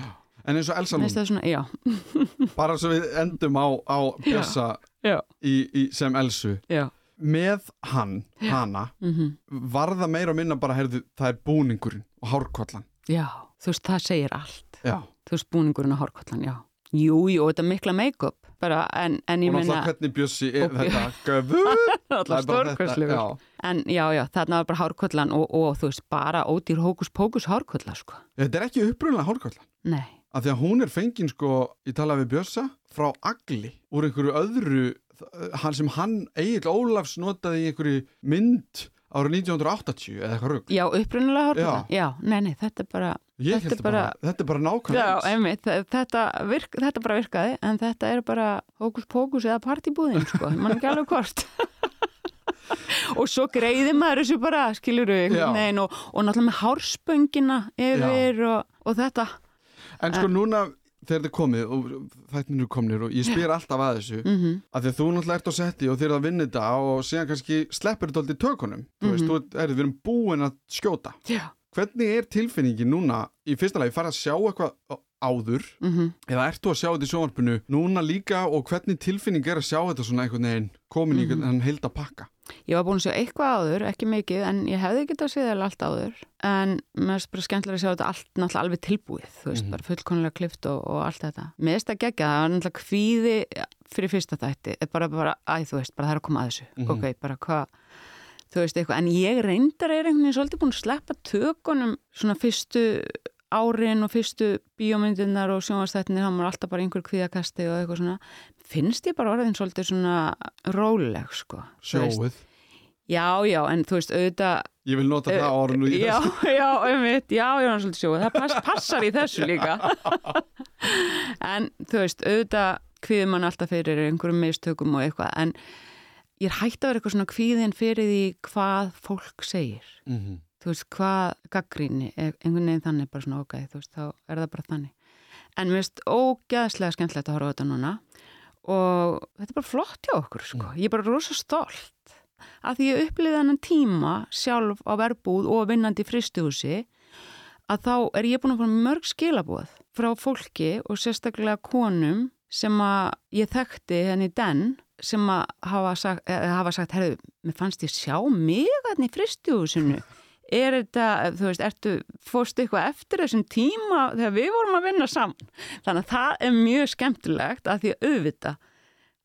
en eins og Elsa Mér finnst Lund, það svona, já, *laughs* bara svo við endum á, á Bjössa já, í, í, sem Elsu já, með hann, hana mhm. var það meira og minna bara, heyrðu, það er búningurinn og hárkollan já, þú veist, það segir allt. Já, þú veist, búningurinn á hárkollan, já. Jú, jú, þetta er mikla make-up, bara, en, en ég og náttúrulega meina, hvernig Bjössi er þetta *laughs* göfur alltaf stórkostlegur. Já, En já, já, þarna var bara hárkollan og, og þú veist, bara ódýr hókus-pókus hárkolla, sko. þetta er ekki upprunlega hárkollan Nei, af því að hún er fengin sko, ég talaði við Bjössa frá Agli, úr einhverju öðru hann sem hann Egil Ólafs notaði í einhverju mynd árið 1980 eða eitthvað rugg já, upprunalega hárkollan, já. nei, nei, þetta er bara, ég held bara, þetta er bara nákvæmlega þetta, virk, þetta bara virkaði, en þetta er bara hókus-pókus eða partibúðin, sko, mann ekki alveg hvort. *laughs* og svo greiði maður þessu bara, skilur við og, og náttúrulega með hárspöngina yfir og, og þetta. En sko núna þegar er komið og þættin eru komnir og ég spyr alltaf að þessu mm -hmm. af því að þú náttúrulega ert á setti og þér er að vinna þetta og síðan kannski sleppur þetta aldrei tökunum þú veist, Mhm. þú er, við erum búin að skjóta Já. hvernig er tilfinningin núna í fyrsta lagi, farið að sjá eitthvað áður Mm eða ert þú að sjá þetta í sjónvarpinu núna líka og hvernig tilfinning er að sjá þetta svona einhvern veginn komin í Mhm. einhvern heilda pakka Ég var búin að sjá eitthvað áður, ekki mikið, en ég hefði getað að segja allt áður. En mér finnst bara skemmtilega að sjá þetta allt náttúrulega alveg tilbúið, þú veist, Mhm. bara fullkonlega klift og, og allt þetta. Mér finnst það gegja, það var náttúrulega kvíði fyrir fyrsta þætti, er bara, bara, æ, þú veist, bara það er að koma að þessu. Mhm. Ok, bara hvað, þú veist, eitthvað. En ég reyndar er einhvern veginn svolítið búin að sleppa tökunum svona fyrstu árin og fyrstu bíómyndirnar og sjónvastættinir, það var alltaf bara einhver kvíðakasti og eitthvað svona. Finnst ég bara orðin svolítið svona róleg, sko. Sjóið, Já, já, en þú veist, auðvitað ég vil nota það orðinu í Já, þessu *laughs* já, einmitt, já, já, hann svolítið sjóð það pass, passar í þessu líka *laughs* en þú veist, auðvitað kvíður mann alltaf fyrir einhverjum mistökum og eitthvað, en ég er hægt að vera eitthvað svona kvíðin fyrir því hvað fólk segir Mhm. Þú veist, hvað gaggríni einhvern veginn þannig bara svona ok, þú veist, þá er það bara þannig. En mér finnst ógæðslega skemmtilegt að horfa á þetta núna og þetta er bara flott hjá okkur, sko. Ég er bara rosa stolt að því ég upplýði þennan tíma sjálf á verbúð og vinnandi í fristuhúsi að þá er ég búin að fara mörg skilabóð frá fólki og sérstaklega konum sem að ég þekkti henni den sem að hafa sagt, hafa sagt herðu, mér fannst ég sjá mig hann í fristuhúsinu er þetta, þú veist, ertu fórstu eitthvað eftir þessum tíma þegar við vorum að vinna saman þannig að það er mjög skemmtilegt að því að auðvita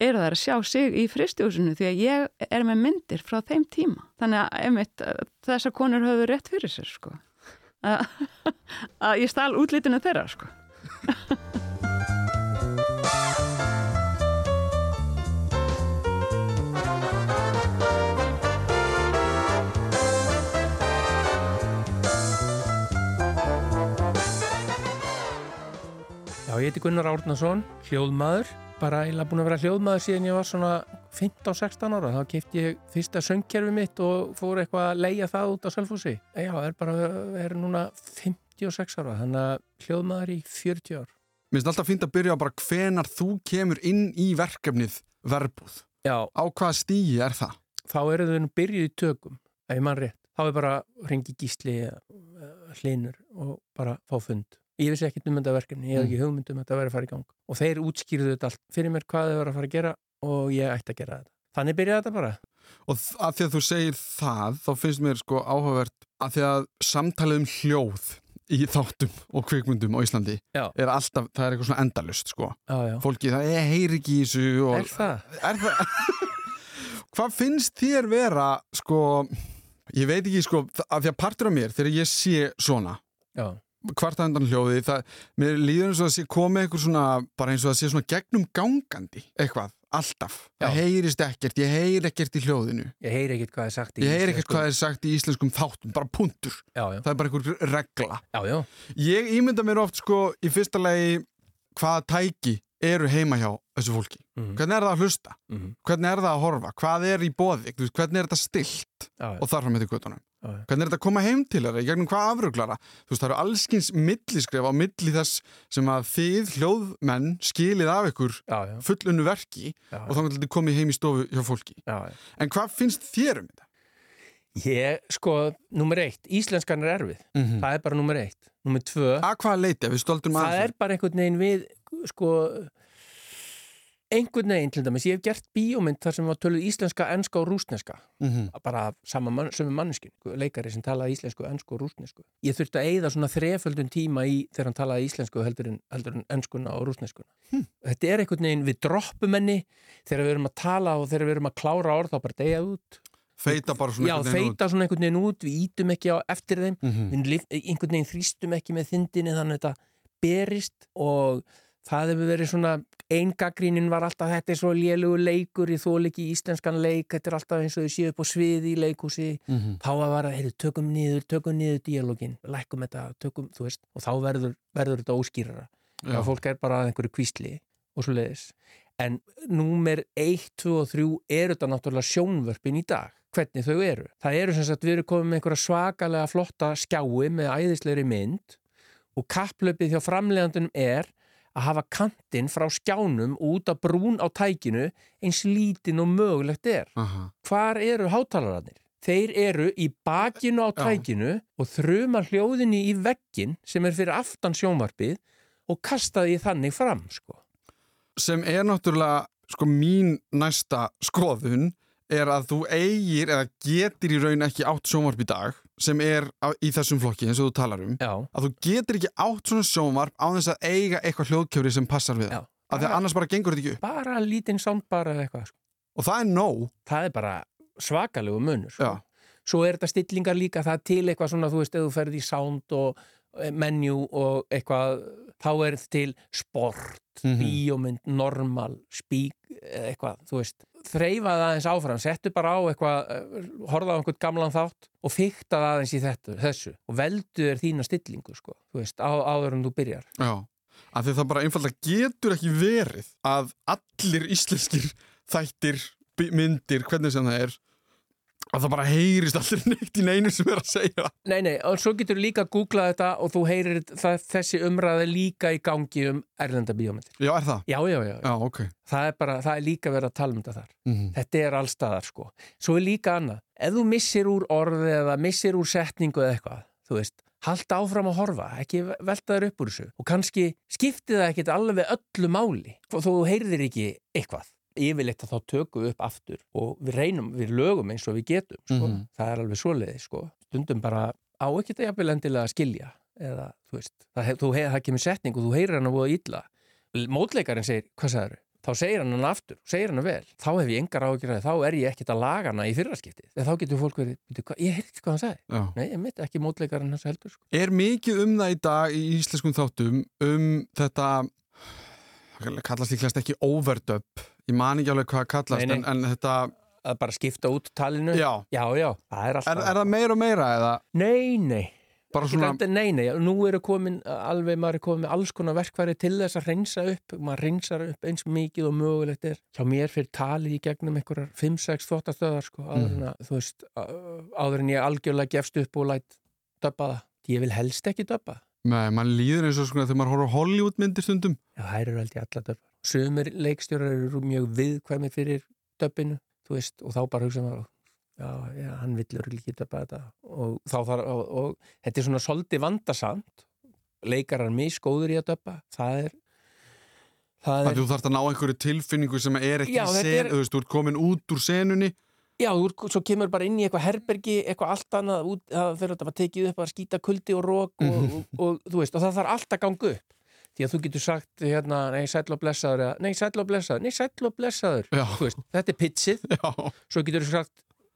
eru þær að sjá sig í fristjóðsunu því að ég er með myndir frá þeim tíma. Þannig að einmitt, þessar konur höfðu rétt fyrir sér sko. Að *laughs* ég stál útlítinu þeirra sko. *laughs* ég heiti Gunnar Árnason, hljóðmaður, bara eiginlega búin að vera hljóðmaður síðan ég var svona 15-16 ára. Þá kefti ég fyrsta söngkerfi mitt og fór eitthvað að leia það út á Selfossi. Já, er bara, er núna 56 ára, þannig að hljóðmaður í 40 ár. Mér finnst alltaf fínt að byrja á bara hvenar þú kemur inn í verkefnið verbúð. Já, Á hvaða stígi er það? þá eru þau nú byrjuð í tökum, ef ég mann rétt. Þá er bara ringi gísli hlinur og bara fá fund. Ég vissi ekkert um þetta verkefni, ég hef ekki hugmynd um þetta að vera að fara í gang. Og þeir útskýrðu þetta allt fyrir mér hvað þau var að fara að gera og ég ætti að gera þetta. Þannig byrjaði þetta bara. Og að því að þú segir það, þá finnst mér sko áhugavert að því að samtalið um hljóð í þáttum og kvikmyndum á Íslandi Já. er alltaf, það er eitthvað svona endalust sko. Já, já. Fólki, það er heyri ekki í þessu og... Er það? Er það? *laughs* Hvað finnst þér vera, sko, ég veit ekki, sko, að því að partur af mér, þegar ég sé svona, Já. Kvarta undan hljóði, það, mér líður eins og að sé komið eitthvað svona, bara eins og að sé svona gegnum gangandi, eitthvað, alltaf. Já. Það heyrist ekkert, ég heyri ekkert í hljóðinu. Ég heyri ekkert hvað er sagt í Ég heyri ekkert hvað er sagt í íslenskum þáttum, bara punktur. Já, já. Það er bara einhver regla. Já, já. Ég ímynda mér oft, sko, í fyrsta lagi, hvaða tæki eru heima hjá þessu fólki. Mhm. Hvernig er það að hlusta? Mhm. Hvernig er það að horfa? Hvað er í veist, Hvernig er þetta stilt? Já, já. Og þar fram með Hvernig er þetta að koma heim til þeirra? Í gegnum hvað afruglara? Þú veist, það eru allskins milliskref á milli þess sem að þið hljóðmenn skilið af ykkur fullunnu verki Já, og þá kannski þetta komið heim í stofu hjá fólki. já, já. En hvað finnst þér um þetta? Ég, sko, nummer eitt, íslenskan er erfið. Mm Það er bara nummer eitt. Nummer tvö, Að hvaða leiti? Við stöldum það er bara einhvern veginn við, sko, einhvern veginn til dæmis. Ég hef gert bíómynd þar sem var töluð íslenska, enska og rúsneska. mm -hmm. Bara sama mann, sömu manneskin, leikari sem talaði íslensku, ensku og rúsnesku. Ég þurfti að eyða svona þreföldun tíma í þegar hann talaði íslensku heldur en, heldur en enskuna og rúsneskuna. Hm. Þetta er einhvern veginn, við droppum henni þegar við erum að tala og þegar við erum að klára orð þá bara deyja út. Feita bara svona Já, einhvern veginn út. feita svona einhvern veginn út, við ítum ekki á eftir þeim, við lif, einhvern veginn þrýstum ekki með þindinni þannig að þetta berist og það hefur verið svona, eingagrínin var alltaf þetta er svo lélugu leikur, ég þól ekki íslenskan leik, þetta er alltaf eins og þau séu upp á sviði í leikhúsi, Mhm. þá að vara, heyrðu, tökum niður, tökum niður díalógin, lækkum þetta, tökum, þú veist, og þá verður, verður þetta óskýrara. Já. Fólk er bara að einhverju kvísli og svo leiðis. En númer 1, 2 og 3 er þetta náttúrulega sjónvörpin í dag. hvernig þau eru. Það eru sem sagt, við erum komið með einhverja svakalega flotta skjái með æðislegri mynd og kapplöpið hjá framleiðandunum er að hafa kantinn frá skjánum út af brún á tækinu eins lítinn og mögulegt er. Aha. Hvar eru hátalararnir? Þeir eru í bakinu á Já. tækinu og þruma hljóðinni í veggin sem er fyrir aftan sjónvarpið og kasta því þannig fram, sko. sem er náttúrulega sko mín næsta skoðun er að þú eigir eða getur í raun ekki átt sjónvarp í dag sem er í þessum flokki eins og þú talar um Já, að þú getur ekki átt svona sjónvarp á þess að eiga eitthvað hljóðkjöfri sem passar við það af því að annars bara gengur þetta ekki upp Bara lítinn soundbar eða eitthvað, sko. og það er nóg Það er bara svakalegu munur, sko. Svo er þetta stillingar líka það til eitthvað svona, þú veist, ef þú ferð í sound og eh, menu og eitthvað, þá er til sport, Mhm. bíómynd, normal, spík, eða eitthvað, þú veist. Þreifa það aðeins áfram, settu bara á eitthvað, eh, horfa á einhvern gamlan þátt og fykta það aðeins í þetta, þessu og veldu þér þína stillingu, sko, þú veist, á, áður en þú byrjar. Já, af því það bara einfallega getur ekki verið að allir íslenskir *laughs* þættir, myndir, hvernig sem það er að það bara heyrist allir neitt í neinu sem er að segja Nei, nei, og svo getur líka að googla þetta og þú heyrir það, þessi umræði líka í gangi um erlenda bíómyndir. Já, er það? Já, já, já, Já, ok það er bara, það er líka verið að tala um þetta þar. mm Þetta er allstaðar, sko. Svo er líka annað, ef þú missir úr orði eða missir úr setningu eða eitthvað, þú veist, halda áfram að horfa, ekki velta þér upp úr þessu og kannski skipti það ekkit alveg öllu máli, þó þú heyrðir ekki eitthvað. Yfirleitt að þá tökum við upp aftur og við reynum, við lögum eins og við getum, sko. Mhm. Það er alveg svoleiði, sko. Stundum bara á ekkit að jafnvel endilega að skilja eða, þú veist, það, þú, hef, það kemur setning og þú heyrir hann að voða illa. Mótleikarinn segir, hvað sagður? Þá segir hann hann aftur, segir hann vel. Þá hef ég engar að þá er ég ekkit að laga hana í fyrraskiptið. Þá getur fólk verið, "Bíddu, hvað- ég heyrði hvað hann sagði. Já. Nei, ég mitt ekki mótleikarinn hans heldur. Sko. Er mikið um það í dag í íslenskum þáttum um þetta það kallast líklegast ekki overdub ég man ekki alveg hvað það kallast Nei, nei. En, en þetta, Að bara skipta út talinu. já já, já það er er, alltaf. er það meira og meira eða Nei, nei. svona þetta, nei, nei, nú eru komin alveg, maður er komin með alls konar verkværi til þess að reynsa upp, maður reynsar upp eins mikið og mögulegt er. Hjá mér fyrir talið í gegnum einhverjar 5-6 þóttastöðar, sko, áður en að, veist, áður en ég algjörlega gefst upp og læt döpa það. Ég vil helst ekki döpa. Nei, mann líður eins og svona þegar maður horfður Hollywood myndir stundum Já, það eru held ég alla döpa. Sumir leikstjórar eru mjög viðkvæmi fyrir döpinu, þú veist, og þá bara hugsa maður, já, já, hann vill örugglega ekki döpa þetta. Og þá þarf, og, og þetta er svona svolítið vandasamt, leikarar misgóður í að döpa, það er, það að er, þú þarfst að ná einhverju tilfinningu sem er ekki Já, sen, er- þú veist, þú ert komin út úr senunni já, þú, svo kemur bara inn í eitthvað herbergi, eitthvað allt annað, út, það fyrir að tekið upp að skýta kuldi og rók og, og, og, þú veist, og það þarf allt að ganga upp. Því að þú getur sagt, hérna, nei, sæll og blessaður, eða, nei, sæll og blessaður, nei, sæll og blessaður, veist, þetta er pitsið, svo getur þú sagt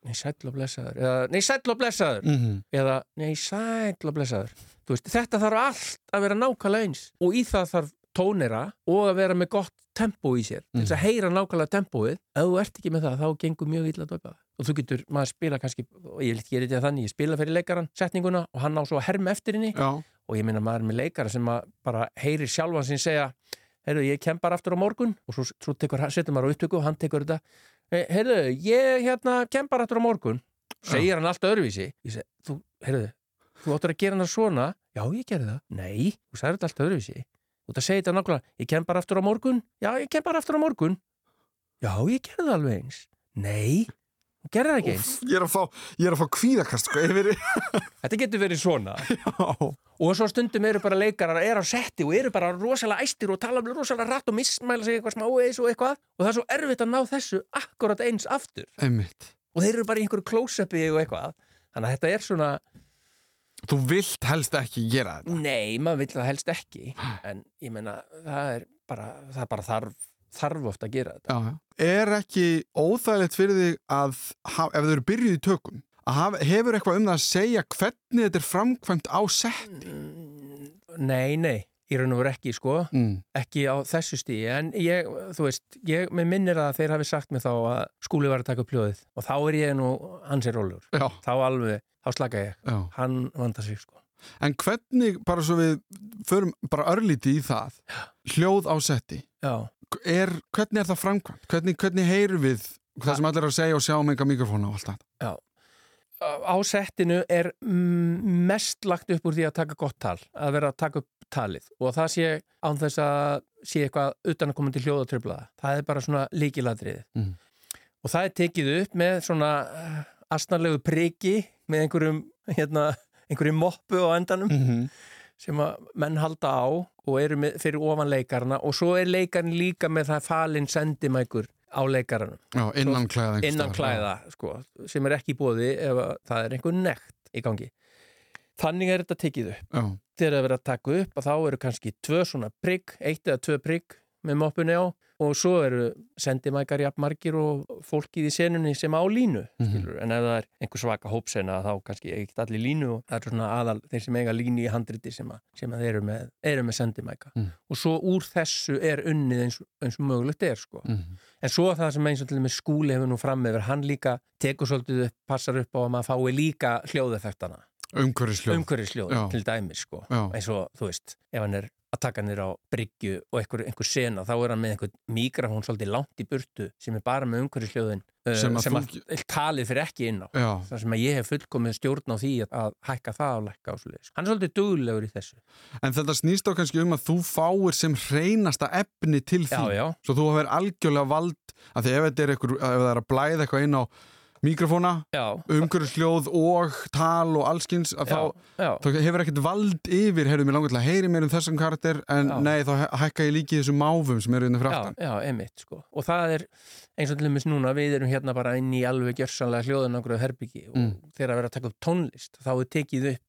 nei sæll og blessaður eða nei sæll og blessaður mm eða nei sæll og blessaður veist, þetta þarf allt að vera nákvæmlega eins og í það þarf tónera og að vera með gott tempo í sér til þess að heyra nákvæmlega tempóið. Ef þú ert ekki með það þá gengur mjög illa að döpa og þú getur, maður spila kannski og ég vil gera þetta þannig, ég spila fyrir leikaran setninguna og hann á svo að herma eftir henni og ég minna maður með leikara sem bara heyrir sjálfan sin segja heyrðu, ég kem bara aftur á morgun. Og svo, svo tekur, setur maður á upptöku og hann tekur þetta. "Eh, heyrðu, ég hérna kem bara aftur á morgun. Segir hann allt öðruvísi. Ég seg, þú, heyrðu, þú áttur að gera hann svona? Já, ég gerði það, nei, þú sagði þetta allt öðruvísi. Og það segir þetta nákvæmlega, ég kem bara aftur á morgun. Já, ég kem bara aftur á morgun. Já, ég gerði það alveg eins. Nei, það ekki eins. Úff, ég er að fá, ég er að fá kvíðakast sko, *laughs* þetta getur verið svona. Já, Og svo stundum eru bara leikarar, er á setti og eru bara rosalega æstir og tala rosalega rætt og mismæla sig eitthvað smá eis og eitthvað. Og það er svo erfitt að ná þessu akkurat eins aftur. Einmitt. Og þeir eru bara í einhverju close-upi og eitthvað. Þannig að þetta er svona, Þú vilt helst ekki gera þetta? Nei, maður vill það helst ekki. En ég meina, það er bara, það er bara þarf, þarf oft að gera þetta. Já, já. Er ekki óþægilegt fyrir þig að hafa, ef þau eru byrjuð í tökum að hafa, hefur eitthvað um það að segja hvernig þetta er framkvæmt á setti? Mm, Nei, nei, í raun og veru ekki sko. Mm. ekki á þessu stíi en ég, þú veist, ég minnir að þeir hafi sagt mér þá að skúli var að taka upp hljóðið. Og þá er ég nú hans er rólur Já, þá alveg, þá slaka ég. Hann vandar sig sko. En hvernig, bara svo við förum bara örlítið í það hljóð á setti? Já, er, hvernig er það framkvæmt? Hvernig, hvernig heyrum við það sem allir er að segja og sjá um enga mikrofóna og allt það. Já. Á settinu er mm, mest lagt upp úr því að taka gott tal, að vera að taka upp talið og það sé án þess að sé eitthvað utan að koma til hljóðatröflaða. Það er bara svona líkiladriðið. Mhm. Og það er tekið upp með svona eh, astnarlegu priki með einhverjum, hérna, einhverjum moppu á endanum -hmm. Sem að menn halda á og eru með, fyrir ofan leikarna og svo er leikarinn líka með það falinn sendimækur á leikaranum. Já, innan klæða. innan klæða sko, sem er ekki í bóði ef að það er einhver nekt í gangi. Þannig er þetta tekið upp. Já, þegar það verður að taka upp að þá eru kannski tvö svona prigg, eitt eða tvö prigg með moppunni á og svo eru sendimækar jafn margir og fólkið í senunni sem á línu skilur. en ef það er einhver svaka hópsena þá kannski ekkert allir línu og það er svona aðal þeir sem eiga línu í handriti sem, að, sem að þeir eru með, eru með sendimæka Mm. og svo úr þessu er unnið eins, eins og mögulegt er sko. Mhm. En svo það sem eins og til með skúli hefur nú fram yfir, hann líka tekur svolítið upp, passar upp á að maður fái líka hljóðeffektana, Já. til dæmis sko. Já. eins og þú veist, ef hann er að taka nýr á bryggju og einhver, einhver sena þá er hann með einhver mikrafón svolítið langt í burtu sem er bara með umhverfisljóðin uh, Sem sem, að þú- talið fyrir ekki inn á Já, þar sem að ég hef fullkomið stjórn á því að, að hækka það og lækka á svo leiðis. Hann er svolítið duglegur í þessu. en þetta snýst á kannski um að þú fáir sem hreinasta efni til því. Já, já, Svo þú hafa verið algjörlega vald að því ef þetta er eitthvað, ef það er að blæða eitthvað inn á mikrofóna, já, umhverfisljóð og tal og já, þá, já. þá hefur ekkert vald yfir, heyrðu mér langar til að heyri mér um þessum karakter en Já. nei, þá hækka ég líki þessum máfum sem eru innan fyrir Já, aftan. já, einmitt sko og það er eins og til dæmis núna við erum hérna bara inn í alveg gjörsanlega hljóðunangruð herbyggi og Mm. þegar að vera að taka upp tónlist þá er tekið upp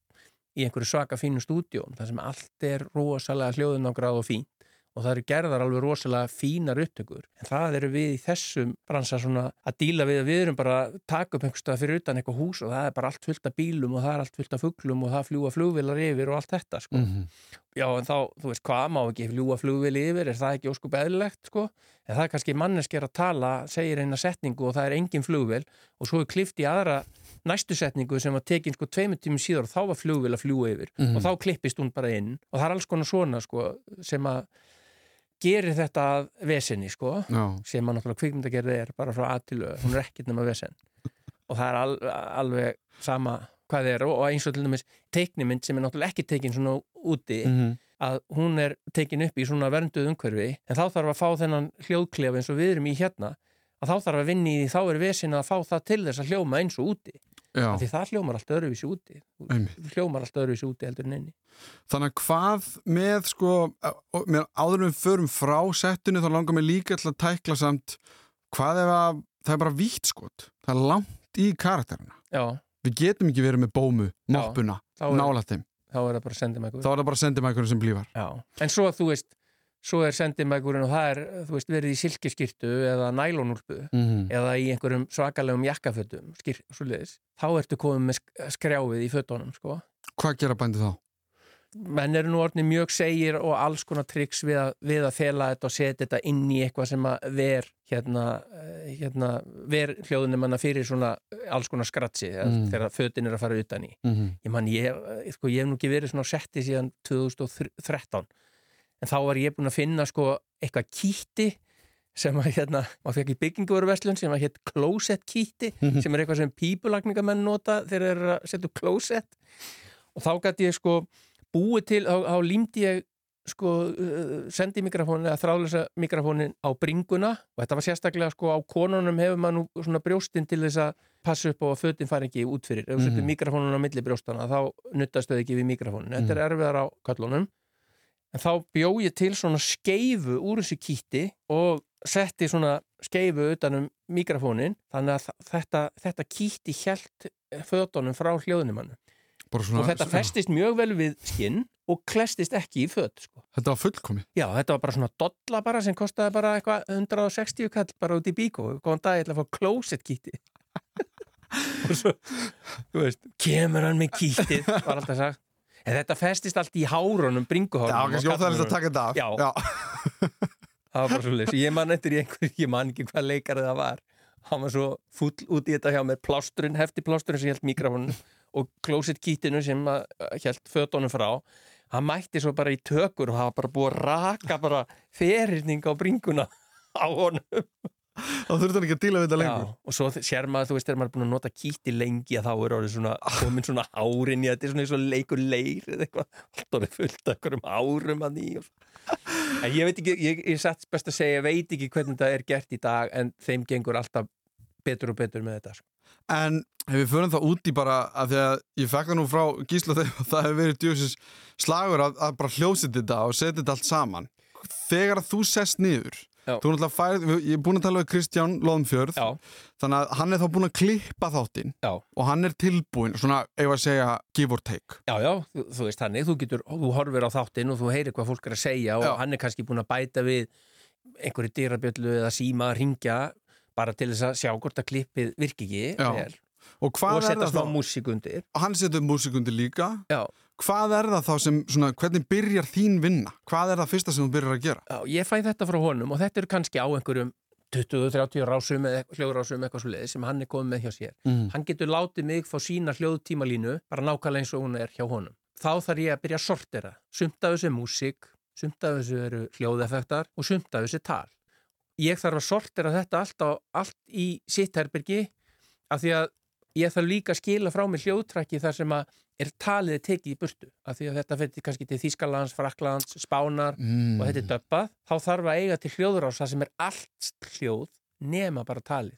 í einhverju svaka fínu stúdjón þar sem allt er rosalega hljóðunangrað og fínt og það eru gerðar alveg rosalega fínar upptökur en það eru við í þessum bransa svona að díla við að við erum bara að taka upp einhverstað fyrir utan eitthvað hús og það er bara allt fullt af bílum og það er allt fullt af fuglum og það fljúa flugvilar yfir og allt þetta sko. Mhm. Já, en þá, þú veist, hvað má ekki fljúa flugvili yfir, er það ekki óskup eðlilegt, sko? En það er kannski manneski er að tala, segir eina setningu og það er engin flugvil og svo er klift í aðra næstu setningu sem var tekin sko tveimur tímum síðar og þá var flugvil að fljúa yfir. Mhm. og þá klippist hún bara inn. Og það er alls konar svona, sko, sem að gerir þetta að vesinni, sko Já, sem að náttúrulega kvikmyndagerði er bara frá aðtilu, hún er ekkert nema vesen. Og það er al, alveg sama hvað þið er. Og eins og til dæmis teiknimynd sem er náttúrulega ekki tekin svona úti Mhm. að hún er tekin upp í svona vernduð umhverfi en þá þarf að fá þennan hljóðklefa eins og við erum í hérna að þá þarf að vinna í því, þá er vesin að fá það til þess að hljóma eins og úti. Því það hljómar allt öðruvísi úti. Einmitt. hljómar allt öðruvísi úti heldur en inni. Þannig að hvað með sko, með áður en við förum frá settinu þá langar mig líka til að tækla samt hvað ef að það er bara vítt skot, það er langt í karakterina. já, Við getum ekki verið með bómu, er, nála þeim. þá er það bara sendimækur. Er sem blífar. Já, en svo þú veist svo er sendimækurinn og það er þú veist, verið í silkiskirtu eða nælonúlpu Mm -hmm. eða í einhverjum svakalegum jakkafötum skir, svoleiðis, þá ertu komið með sk- skrjáfið í fötunum sko. Hvað gera bændi þá? menn eru nú orðni mjög segir og alls konar triks við að, við að fela þetta og setja þetta inn í eitthvað sem að ver hérna, eh, hérna ver hljóðunum manna fyrir svona alls konar skratsi Mm. þegar fötin er að fara utan í Mm -hmm. ég man, ég, eh, sko, ég hef nú ekki verið svona setti síðan 2013 en þá var ég búin að finna sko eitthvað kýtti sem að hérna, maður fekk í bygginguveruverslun sem að hétt closet kýtti sem er eitthvað sem pípulagningamenn nota þegar þeir eru að setja closet. Og þá gæti ég sko búið til, þá, þá límdi ég sko uh, sendi mikrofónin eða þráðlösa mikrofónin á bringuna. Og þetta var sérstaklega sko á konunum hefur maður nú svona brjóstin til þess að passa upp á að fötin fari ekki út fyrir. Ef þú setur Mhm. mikrofónin á milli brjóstana þá nuttast þau ekki við mikrofónin. Þetta er erfiðar á kallunum en þá bjó ég til svona skeifu úr þessu kýtti og setti svona skeifu utanum mikrofónin þannig að þetta, þetta kýtti hjælt fötunum frá hljóðnumannu og þetta festist mjög vel við skinn og klestist ekki í fött sko. Þetta var fullkomi. Já, þetta var bara svona dolla bara sem kostaði bara eitthvað 160 kall bara út í bíkó. Góðan dag, ég ætla að fá closet kýtti *laughs* og svo þú veist, kemur hann með kýttið var alltaf sagt en þetta festist allt í hárunum bringuhárunum Já, á kannski óþægilegt að taka þetta af. Já. *laughs* það var bara svo leys ég man eftir í einhver, ég man ekki hvað leikarið það var. Hann var svo full út í þetta hjá með plásturinn, hefti plásturinn sem held mikrofónun *laughs* og closet kýttinu sem held fötunum frá. Hann mætti svo bara í tökur og hafa bara búið að raka bara ferhyrning á bringuna *laughs* á honum *laughs* þá þurfti hann ekki að díla við þetta Já, lengur. og svo sér maður, þú veist, þegar maður er búin að nota kýtti lengi að þá er orðið svona, *laughs* komin svona árin í þetta er svona eins og leikur leir eða eitthvað, allt orðið fullt af einhverjum árum að nýjum en ég veit ekki, ég, ég satt best að segja ég veit ekki hvernig þetta er gert í dag en þeim gengur alltaf betur og betur með þetta sko. En ef við förum það út í bara að því að ég fekk það nú frá Gísla þegar *laughs* það hefur verið djóðsins slagur að, að bara hljósið þetta og setja þetta allt saman. Þegar þú sest niður Þú náttúrulega færð, ég er búin að tala við Kristján Lóðumfjörð, Já, þannig að hann er þá búin að klippa þáttinn og hann er tilbúin, svona, ef að segja give or take. já, já, þú, þú veist þannig, þú getur, þú horfir á þáttinn og þú heyrir hvað fólk er að segja og Já. hann er kannski búin að bæta við einhverju dyrabjöllu eða síma að ringja bara til þess að sjá hvort að klippið virki ekki Já. vel Og hvað og er setja þá? músík undir Hann setur músikundi líka. Já, Hvað er það þá sem, svona, hvernig byrjar þín vinna? Hvað er það fyrsta sem þú byrjar að gera? Já, ég fæ þetta frá honum og þetta eru kannski á einhverjum 20-30 rásum eða hljóðrásum eitthvað svo leiði sem hann er komið með hjá sér. Mm. Hann getur látið mig fá sína hljóðtímalínu bara nákvæmlega eins og hún er hjá honum. Þá þarf ég að byrja að sortera. Sumt af þessu er músík, sumt af þessu eru hljóðeffektar og sumt af þessu er tal. Ég þarf að sortera þetta allt, á, allt í sitt herbyrgi af því að ég þarf líka að skila frá mig hljóðtrakki þar sem að er talið tekið í burtu. Af því að þetta fyrir kannski til Þískalands, Fraklands, Spánar Mm. og þetta er döppað, þá þarf að eiga til hljóðurása sem er allt hljóð nema bara talið.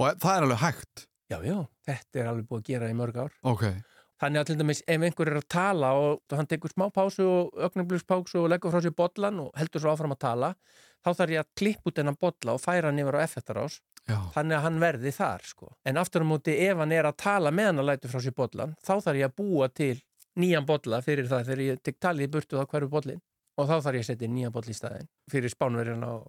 Og það er alveg hægt. Já, já, þetta er alveg búið að gera í mörg ár. Ok. Þannig að til dæmis ef einhver er að tala og hann tekur smá pásu og ögnumblugspásu og leggur frá sér bollan og heldur svo áfram að tala, þá þarf ég að klippa út þennan bolla og færa hann yfir á effektarás Já. þannig að hann verði þar sko. En aftur á móti ef hann er að tala með hann að lætu frá sér bollan, þá þarf ég að búa til nýjan bolla fyrir það þegar ég tek talið í burtu á hverju bollin og þá þarf ég að setja nýjan boll í staðin fyrir spánverjana og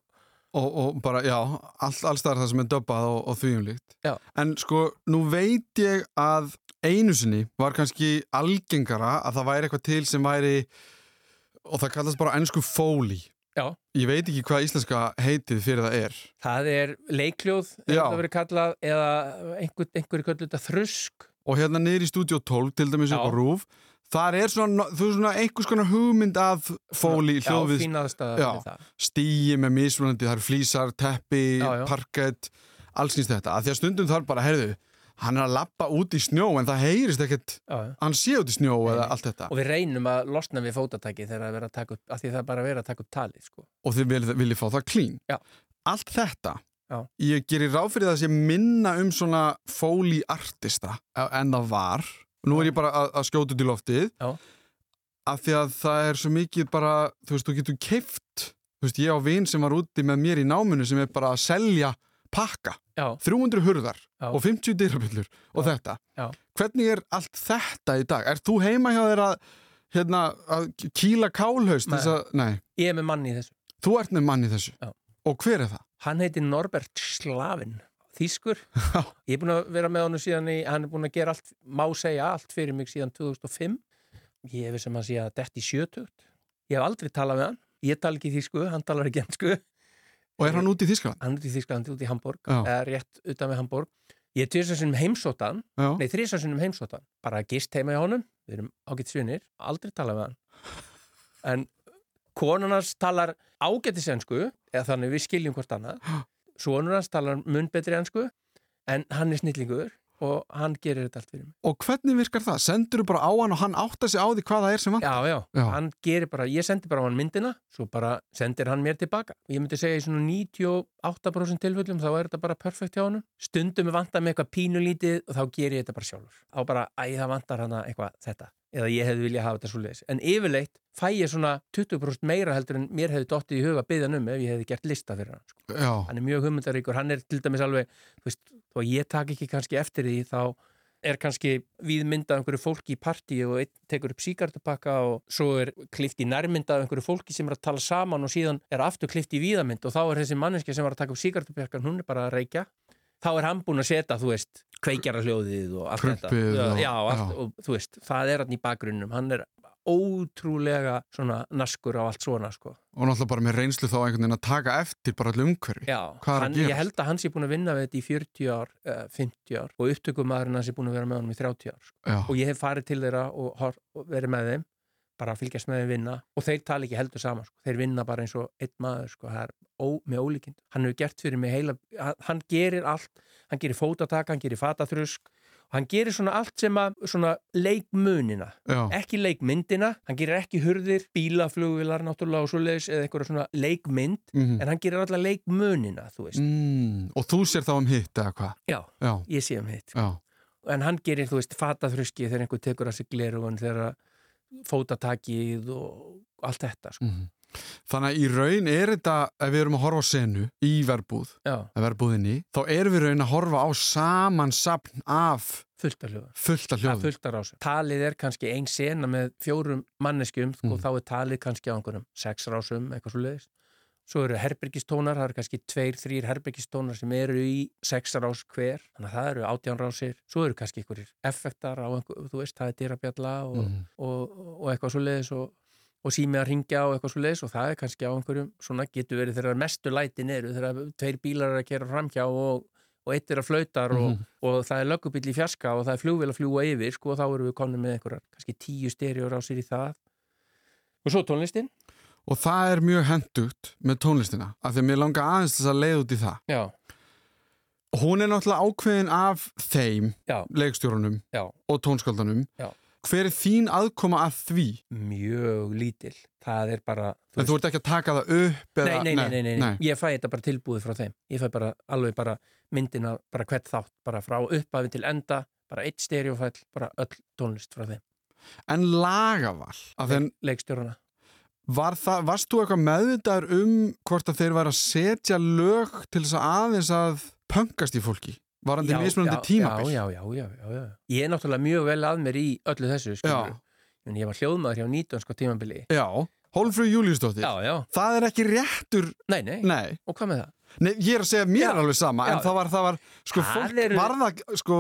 Og, og bara, já, all, alls það sem er döbbað og, og því um líkt. Já. En sko, nú veit ég að einu sinni var kannski algengara að það væri eitthvað til sem væri, og það kallast bara ennsku fóli. Já. Ég veit ekki hvað íslenska heitið fyrir það er. Það er leikljóð, er þetta verið kallað, eða einhver, einhverju kallið þetta þrusk. Og hérna niður í stúdíu 12, til dæmis upp á rúf, þar er svona, þú veist svona einhvers konar hugmynd af fóli, Já, hljóðvið, Já. við það. stíi með mismunandi, það eru flísar, teppi, parkett, alls nýst þetta. Af því að stundum þarf bara, heyrðu, hann er að lappa út í snjó en það heyrist ekkert, já. hann sé út í snjó eða allt þetta. Og við reynum að losna við fótatæki þegar að vera að taka upp, af því það er bara að vera að taka upp talið, sko. Og þið viljið vilji fá það klín. Já. Allt þetta, Já. ég gerir ráð fyrir það að sé minna um svona fóli artista en það var. Nú er ég bara að, að skjóta út í loftið. Já. Af því að það er svo mikið bara, þú veist, þú getur keift, þú veist, ég á vin sem var úti með mér í náminu sem er bara að selja pakka. Já, 300 hurðar Já. og 50 dyrabillur og þetta. Já. Hvernig er allt þetta í dag? Er þú heima hjá þér að, hérna, að kýla kálhaust? Ég er með manni í þessu. þú ert með mann í þessu. Já. Og hver er það? Hann heitir Norbert Slavin, þýskur. Já. Ég er búin að vera með honum síðan í, hann er búin að gera allt, má segja allt fyrir mig síðan 2005. Ég hef sem að segja dett í sjötugt. Ég hef aldrei talað með hann. Ég tala ekki þýsku, hann talar ekki ennsku. Og er hann út í Þískland? Hann er út í Þýskalandi, út í Hamburg, eða rétt utan við Hamburg. Ég er tvisarsinnum heimsóttan, Já. nei þrísarsinnum heimsóttan, bara gist heima hjá honum, við erum ágætt svinir, aldrei talað með hann. *laughs* En konunars talar ágættis ensku, eða þannig við skiljum hvort annað. *gasps* Svonunars talar mun betri ensku, en hann er snillingur og hann gerir þetta allt fyrir mig. Og hvernig virkar það? Sendur þú bara á hann og hann áttar sig á því hvað það er sem hann? Já, já, Já. hann gerir bara, ég sendi bara á hann myndina, svo bara sendir hann mér tilbaka. Ég myndi segja í svona 98% tilfellum þá er þetta bara perfekt hjá hann. Stundum er vantar með eitthvað pínulítið og þá ger ég þetta bara sjálfur. Á bara, æ, það vantar hana eitthvað þetta. Eða ég hefði viljað hafa þetta svo leiðis. En yfirleitt fæ ég svona 20% meira heldur en mér hefði dottið í huga að byggja um ef ég hefði gert lista fyrir hann. Sko. Hann er mjög hugmyndaríkur, hann er til dæmis alveg, þú veist, þó að ég tak ekki kannski eftir því þá er kannski við myndað einhverju fólki í partí og einn tekur upp síkartupakka og svo er klift í nærmyndað einhverju fólki sem er að tala saman og síðan er aftur klift í víðamynd og þá er þessi manneski sem var að taka upp síkartupakkan, hún er bara að reykja. Þá er hann búin að setja, þú veist kveikjara hljóðið og allt þetta. Prumpið já, og- já, allt, og þú veist, það er hann í bakgrunnum. Hann er ótrúlega svona naskur á allt svona sko. Og náttúrulega bara með reynslu þá einhvern veginn að taka eftir bara allir umhverfi. Já, er hann, ég held að hann sé búin að vinna við þetta í 40 ár, uh, 50 ár og upptökumæðurinn hans sé búin að vera með honum í 30 ár sko. Og ég hef farið til þeirra og, og verið með þeim bara að fylgjast með þeim vinna og þeir tala ekki heldur saman sko. þeir vinna bara eins og einn maður sko. er ó, með ólíkind hann hefur gert fyrir mig heila hann, hann gerir allt, hann gerir fótataka, hann gerir fataþrusk hann gerir svona allt sem að svona leikmunina Já. ekki leikmyndina, hann gerir ekki hurðir bílaflugvilar náttúrulega og svoleiðis eða eitthvað svona leikmynd Mhm. en hann gerir alltaf leikmunina, þú veist Mm, og þú sér þá um hitt eða hvað? já, Já, ég sé um hitt já. en hann gerir, þú veist, fataþruski þegar einhver tekur að sig glerugun þegar fótatakið og allt þetta, sko. Mm. Þannig að í raun er þetta, ef við erum að horfa á senu í verbúð, verbúðinni, þá erum við raun að horfa á samansapn af fullt af fullta rásum. Talið er kannski ein sena með fjórum manneskjum Mm. og þá er talið kannski á einhverjum sex rásum, eitthvað svo leiðist. Svo eru herbyrgistónar, það eru kannski tveir, þrýr herbyrgistónar sem eru í sex rás hver, þannig að það eru átján rásir. Svo eru kannski einhverjir effektar á einhver, þú veist, það er dýrabjalla og, Mhm. og, og eitthvað svo leiðis og, og sími að ringja og eitthvað svo leiðis og það er kannski á einhverjum, svona getur verið þegar mestu lætin eru, þegar tveir bílar eru að kera framhjá og, og eitt er að flautar og, Mhm. og það er löggubill í fjarska og það er flugvél að fljúa yfir, sko, og þá erum við komin með einhverjar, kannski tíu stereorásir í það. Og svo tónlistin. Og það er mjög hendugt með tónlistina, af því að mér langar aðeins þess að leið út í það. Já, Hún er náttúrulega ákveðin af þeim, leikstjórunum já, og tónskaldunum. Já. Hver er þín aðkoma að því? mjög lítil. Það er bara... En þú ert ekki að taka það upp Nei, eða... nei, nei, nei, nei, nei, ég fæ þetta bara tilbúið frá þeim. Ég fæ bara alveg bara myndina, bara hvert þátt, bara frá upphafi til enda, bara eitt stereofæll, bara öll tónlist frá þeim. En lagaval, af því að Leikstjórana. Var það, varst þú eitthvað meðvitaður um hvort að þeir væri að setja lög til þess að aðeins að pöngast í fólki? Varandi mismunandi tímabil? Já, já, já, já, já. Ég er náttúrulega mjög vel að mér í öllu þessu, skilur. En ég var hljóðmaður hjá 19 sko tímabili. Já, Hólfrú Júliusdóttir. Já, já. Það er ekki réttur, Nei, nei. nei. Og hvað með það? Nei, ég er að segja mér Já. alveg sama, en Já. það var, það var, sko, Það fólk eru- var það, sko,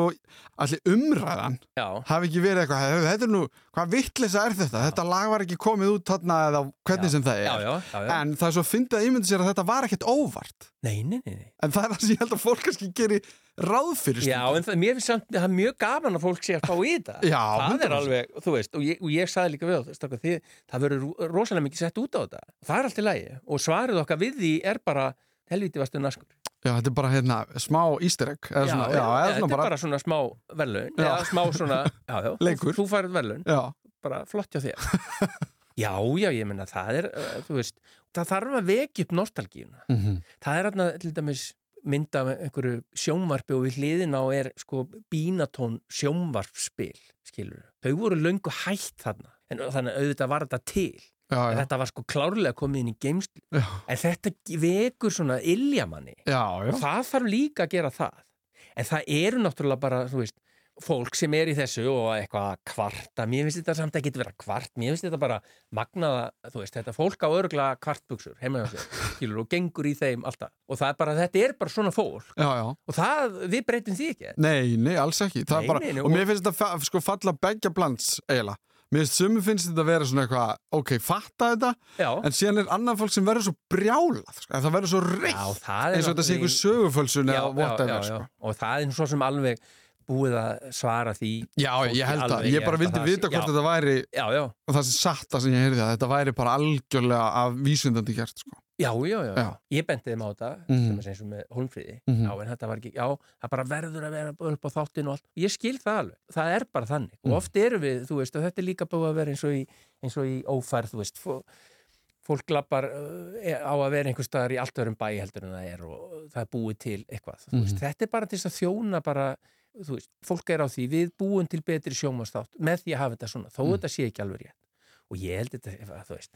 allir umræðan Já. hafi ekki verið eitthvað, "Heyrðu, þetta er nú, hvað vittlisa er þetta? Þetta lag var ekki komið út þarna eða hvernig sem það er. Já, já, já, já. En það er svo fyndið að ímyndi sér að þetta var ekkert óvart. Nei, nei, nei, nei. En það er það sem ég held að fólk kannski gerir ráð fyrir Já, en það, mér finnst samt, það er mjög gaman að fólk sé að fá í þetta. Já, það 100%. er alveg, þú veist, og ég, og ég sagði líka við á það, þið, það verður rosalega mikið sett út á þetta. Það er allt í lagi og svarið okkar við því er bara helviti vastu naskur. Já, þetta er bara hérna smá easter egg eða svona, já, eða þetta er bara, bara svona smá verðlaun, Já. eða smá svona, *laughs* já, já, Leikur. Þú, færið verðlaun, já, bara flott hjá þér. *laughs* já, já, ég menna, það er, uh, þú veist, það þarf að vekja upp nostalgíuna. mhm, Það er hérna til dæmis mynd af einhverju sjónvarpi og við hliðin á er sko bínatón sjónvarpspil, skilur. Þau voru löngu hætt þarna, en þannig að auðvitað var þetta til. Já, þetta var sko klárlega komið inn í geimslu. En þetta vekur svona já, Og það þarf líka að gera það. En það eru náttúrulega bara, veist, fólk sem er í þessu og eitthvað að kvarta. Mér finnst þetta samt ekki vera kvart. Mér finnst þetta bara magnaða, veist, þetta fólk á örgla kvartbuksur *laughs* og gengur í þeim alltaf. Og það er bara, þetta er bara svona fólk. já, já. Og það, við breytum því ekki. Nei, nei, alls ekki Nei, bara, nei, og mér finnst þetta sko falla begja blands eiginlega Mér finnst sumi finnst þetta að vera svona eitthvað ok, fatta þetta, Já, en síðan er annað fólk sem verður svo brjálað, sko, en það verður svo reitt það eins og þetta sé einhver náttúrulega- sögufölsun eða whatever, sko Og það er svo sem alveg búið að svara því. Já, ég held það, ég bara að vildi það vita hvort já. þetta væri Já, já, og það sem satt það sem ég heyrði að þetta væri bara algjörlega af vísindandi gert, sko já, já, já. Já. Ég benti þeim á þetta, Mhm. sem er eins og með Holmfríði. Mhm. Já, en þetta var ekki, já, það bara verður að vera upp á þáttinu og allt. Ég skil það alveg. Það er bara þannig. Mhm. Og oft eru við, þú veist, og þetta er líka búið að vera eins og í, eins og í ófærð, þú veist, fó, fólk lappar uh, á að vera einhver staðar í allt öðrum bæ heldur en það er og það er búið til eitthvað. Þú veist, Mhm. þetta er bara til þess að þjóna bara, þú veist, fólk er á því, við búum til betri sjómastátt með því að hafa þetta svona, þó Mhm. þetta sé ekki alveg rétt. Og ég held þetta, þú veist,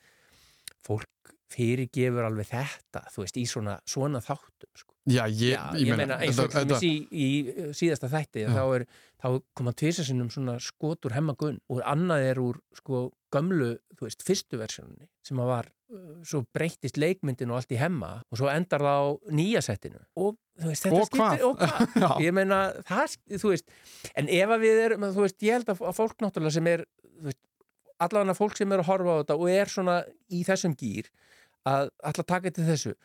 fólk fyrirgefur alveg þetta, þú veist, í svona, svona þáttum, sko. Já, ég, Já, ég, meina, eins og þetta, í, í uh, síðasta þætti þá, er, þá koma tvisasinnum svona skot úr hemmagunn og annað er úr sko gömlu, þú veist, fyrstu versjónunni sem að var, uh, svo breyttist leikmyndin og allt í hemma og svo endar það á nýja settinu. Og þú veist, þetta skiptir og hvað, *laughs* ég meina, það, þú veist en ef að við erum, þú veist, ég held að fólk náttúrulega sem er, þú veist allavega fólk sem er að horfa á þetta og er svona í þessum gýr að alltaf taka til þessu.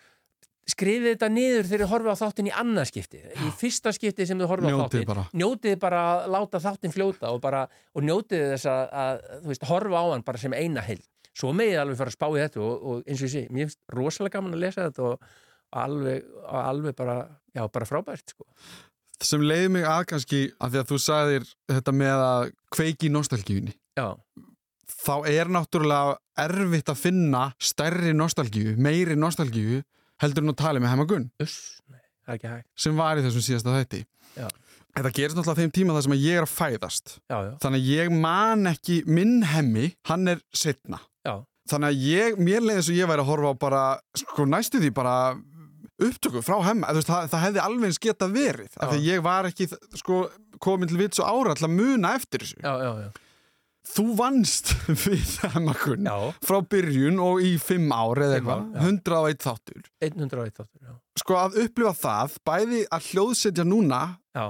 Skrifið þetta niður þegar þið horfið á þáttin í annað skipti í fyrsta skipti sem þið horfið á þáttin bara. njótið bara að láta þáttin fljóta og, bara, og njótið þess að, að þú veist, horfa á hann bara sem eina heild. Svo megið alveg fara að spá í þetta og, og eins og ég sé, mér finnst rosalega gaman að lesa þetta og alveg, alveg bara já, bara frábært sko. sem leiði mig að kannski að því að þú sagðir þetta með að kveiki já, þá er náttúrulega erfitt að finna stærri nostalgíu, meiri nostalgíu heldur en að tala með hemagun ekki hægt. Sem var í þessum síðasta þætti. Já. Þetta gerist náttúrulega þeim tíma þar sem að ég er að fæðast. Já, já, þannig að ég man ekki minn hemmi, hann er setna já, þannig að ég, mér leiði eins og ég væri að horfa á bara, sko næstu því bara upptöku frá hemma, veist, það, það hefði alveg eins getað verið, af því að ég var ekki sko komin til vits og ára að muna eftir þessu. já, já, já. Þú vannst *laughs* við hemmakun frá byrjun og í fimm ár eða eitthvað, já. 101 þáttur. 101 þáttur, já. sko að upplifa það, bæði að hljóðsetja núna Já,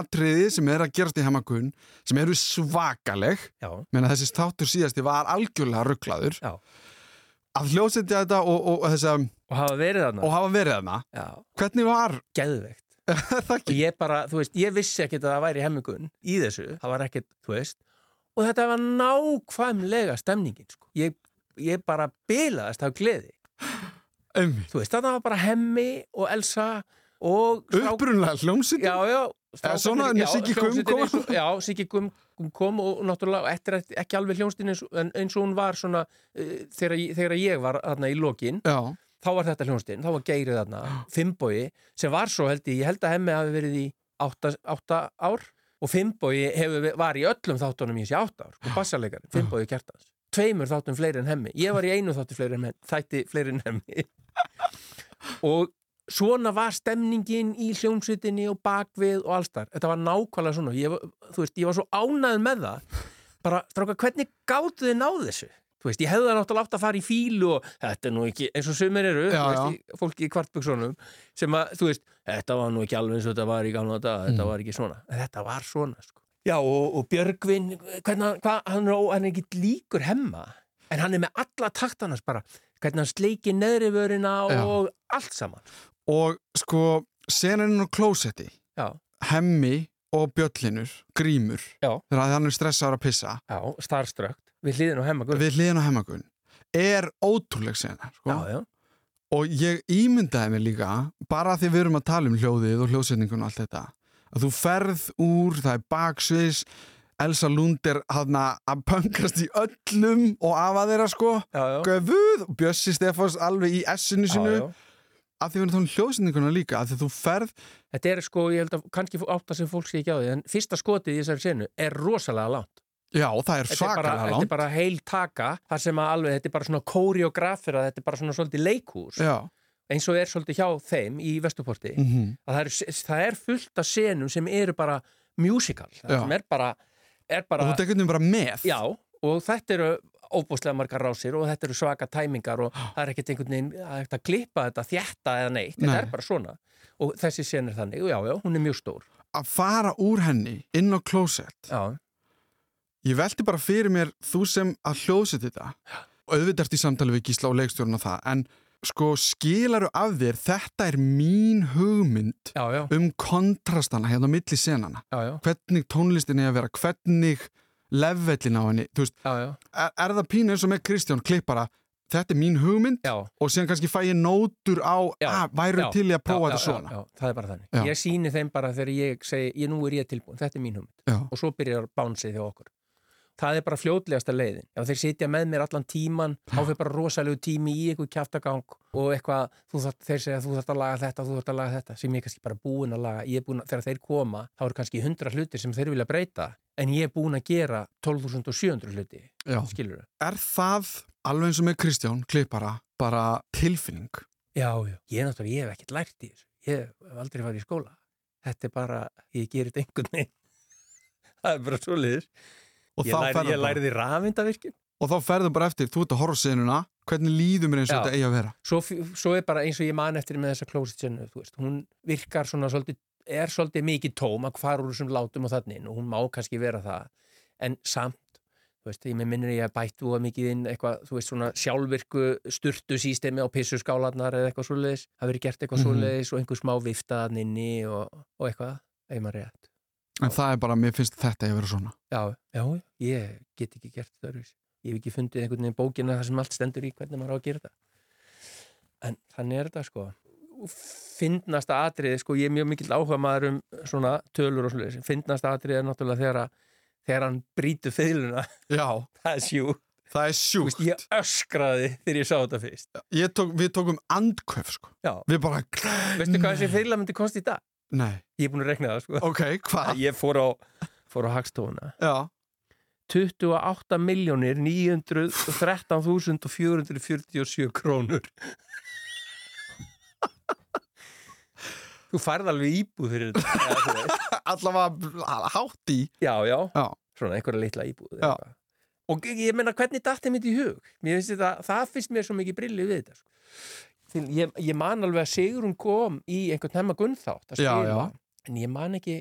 atriði sem er að gerast í hemmakun sem eru svakaleg. Já, menna þessi þáttur síðasti var algjörlega rugglaður Já. að hljóðsetja þetta og, og, og, þessa, og hafa verið þarna. Og hafa verið þarna. Já, hvernig var? *laughs* Það og ég bara, þú veist, ég vissi ekkert að það væri hemmingun í þessu, það var ekkert, þú veist og þetta var nákvæmlega stemningin, sko. Ég, ég bara bilaðist af gleði. Einmitt. þú veist, þetta var bara hemmi og Elsa og upprunlega hljómsveit já, já, Siggi Gumm kom. já, Siggi Gumm kom og náttúrulega eftir ekki alveg hljómsdinn eins, eins og hún var svona uh, þegar, þegar ég var þarna í lokin já, þá var þetta hljónstinn, þá var Geirið þarna Fimboi, sem var svo held ég ég held að hemmi hafi verið í átta, átta ár og ve- var í öllum þáttunum í þessi átta ár og bassarleikari, Fimboi kjartans. Tveimur þáttum fleiri en hemmi, ég var í einu þáttu fleiri en hemmi, þætti fleiri en hemmi. Og svona var stemningin í hljómsveitinni og bakvið og allstar, þetta var nákvæmlega svona. Ég, þú veist, ég var svo ánægð með það. Bara, stráka, hvernig gáttu þið náð þessu? Þú veist, ég hefði það náttúrulega átt að fara í fílu og þetta er nú ekki, eins og sumir eru Já, þú veist, já. í, fólki í kvartbuksunum sem að, þú veist, þetta var nú ekki alveg eins og þetta var í gamla dag, þetta Mm. var ekki svona en þetta var svona, sko Já, og, og Björgvin, hvernig hvað, hann er, hann er ekki líkur hemma en hann er með alla taktanars bara hvernig hann sleiki neðri vörina Já. og allt saman og sko senarinn á klósetti Já, hemmi og bjöllinur grímur, Já. þegar hann er stressaður að pissa já, starströkt við hlýðin á hemma guð. við hliðin á hemmakun er ótrúleg sena sko. Já, já, og ég ímyndaði mig líka bara því við erum að tala um hljóðið og hljóðsetningun og allt þetta að þú ferð úr, það er baksviðs Elsa Lund er að pöngast í öllum og afa þeirra sko já, og Bjössi Stefáns alveg í S-inu já, sinu já. að því við erum þá um hljóðsetninguna líka að því þú ferð Þetta er sko, ég held að kannski átta sem fólk sé ekki á því en fyrsta skotið í þessari senu er rosalega langt já, það er Þetta svakalega þetta er langt. bara heil taka þar sem að alveg, þetta er bara svona kóriografir að þetta er bara svona svolítið leikhús. Já, eins og er svolítið hjá þeim í Vestuporti mm að það er, það er fullt af senum sem eru bara musical, það sem er bara er og bara, þú tekur bara með? Já, og þetta eru óbúslega margar rásir og þetta eru svaka tæmingar og *gasps* það er ekkert einhvern veginn að, að klippa þetta, þjætta eða neitt þetta Nei. er bara svona. Og þessi sen er þannig, já, já, hún er mjög stór. Að fara úr henni inn á klósett já, ég velti bara fyrir mér þú sem að hljóðsett þetta. Og auðvitað í samtali við Gísla og leikstjórn og það en sko skilaru af þér þetta er mín hugmynd já, já, um kontrastana hérna á milli senana já, hvernig tónlistin er að vera hvernig levelin á henni veist, er, er það pínu eins og með Kristján klippara þetta er mín hugmynd og síðan kannski fæ ég nótur á að væru já, til í að prófa þetta svona? það er bara þannig. Ég síni þeim bara þegar ég segi, ég nú er ég tilbúin, þetta er mín hugmynd. Og svo byrjar bánsið hjá okkur. Það er bara fljótlegasta leiðin. Já, þeir sitja með mér allan tíman, þá fyrir bara rosalegu tími í einhver kjaftagang og eitthvað, þú þarf, þeir segja þú þarf að laga þetta, þú þarf að laga þetta, sem ég er kannski bara búin að laga. Ég er búin að, þegar þeir koma, þá eru kannski 100 hlutir sem þeir vilja breyta, en ég er búin að gera 12.700 hluti, Já. skilur er það alveg eins og með Kristján klippara bara tilfinning Já, já. Ég er náttúrulega, ég hef ekkert lært í þessu. Ég hef aldrei farið í skóla. Þetta er bara, ég gerir þetta einhvern veginn. *laughs* Það er bara svo liður. Og Ég, læri, ég læriði rafindavirkjum. og þá ferðu bara eftir, þú ert að horfa senuna hvernig líður mér eins og þetta eigi að vera Svo, svo er bara eins og ég man eftir með þessa closet senu, þú veist. Hún virkar svona svolítið, er svolítið mikið tóm að fara úr þessum látum og þannig og hún má kannski vera það. En samt, þú veist, ég minnir ég að bættu að mikið inn eitthvað, þú veist, svona sjálfvirku sturtu sístemi á pissuskálanar eða eitthvað svoleiðis, það verið gert eitthvað Mhm. svoleiðis og einhver smá viftaðan inni og, og eitthvað, ef maður rétt En það er bara, mér finnst þetta að vera svona. Já, já, ég get ekki gert þetta öðruvísi. Ég hef ekki fundið einhvern veginn bókina þar sem allt stendur í hvernig maður á að gera þetta. En þannig er þetta sko. Fyndnasta atriði, sko, ég er mjög mikill áhuga maður um svona tölur og svoleiðis. Fyndnasta atriði er náttúrulega þegar, að- þegar hann brýtur feiluna. Já, Það er sjú. það er sjúkt. veist, ég öskraði þegar ég sá þetta fyrst. Tók, við tókum andkvef, sko. Já. Við bara... Veistu hvað þessi feila myndi kosti í dag? Nei. Ég er búin að rekna það, sko. Ok, hvað? *laughs* Ég fór á, fór á hagstofuna. Já. 28 miljónir 913.447 krónur Þú færð alveg íbúð fyrir þetta. *laughs* Allavega hátt í. Já, já, Já. svona einhverja litla íbúð Já. eitthvað. Og ég meina hvernig datt þeim þetta í hug finnst þetta, það finnst mér svo mikið brilli við þetta sko. Því ég, ég man alveg að Sigrun kom í einhvern hemma gunnþátt að spila. En ég man ekki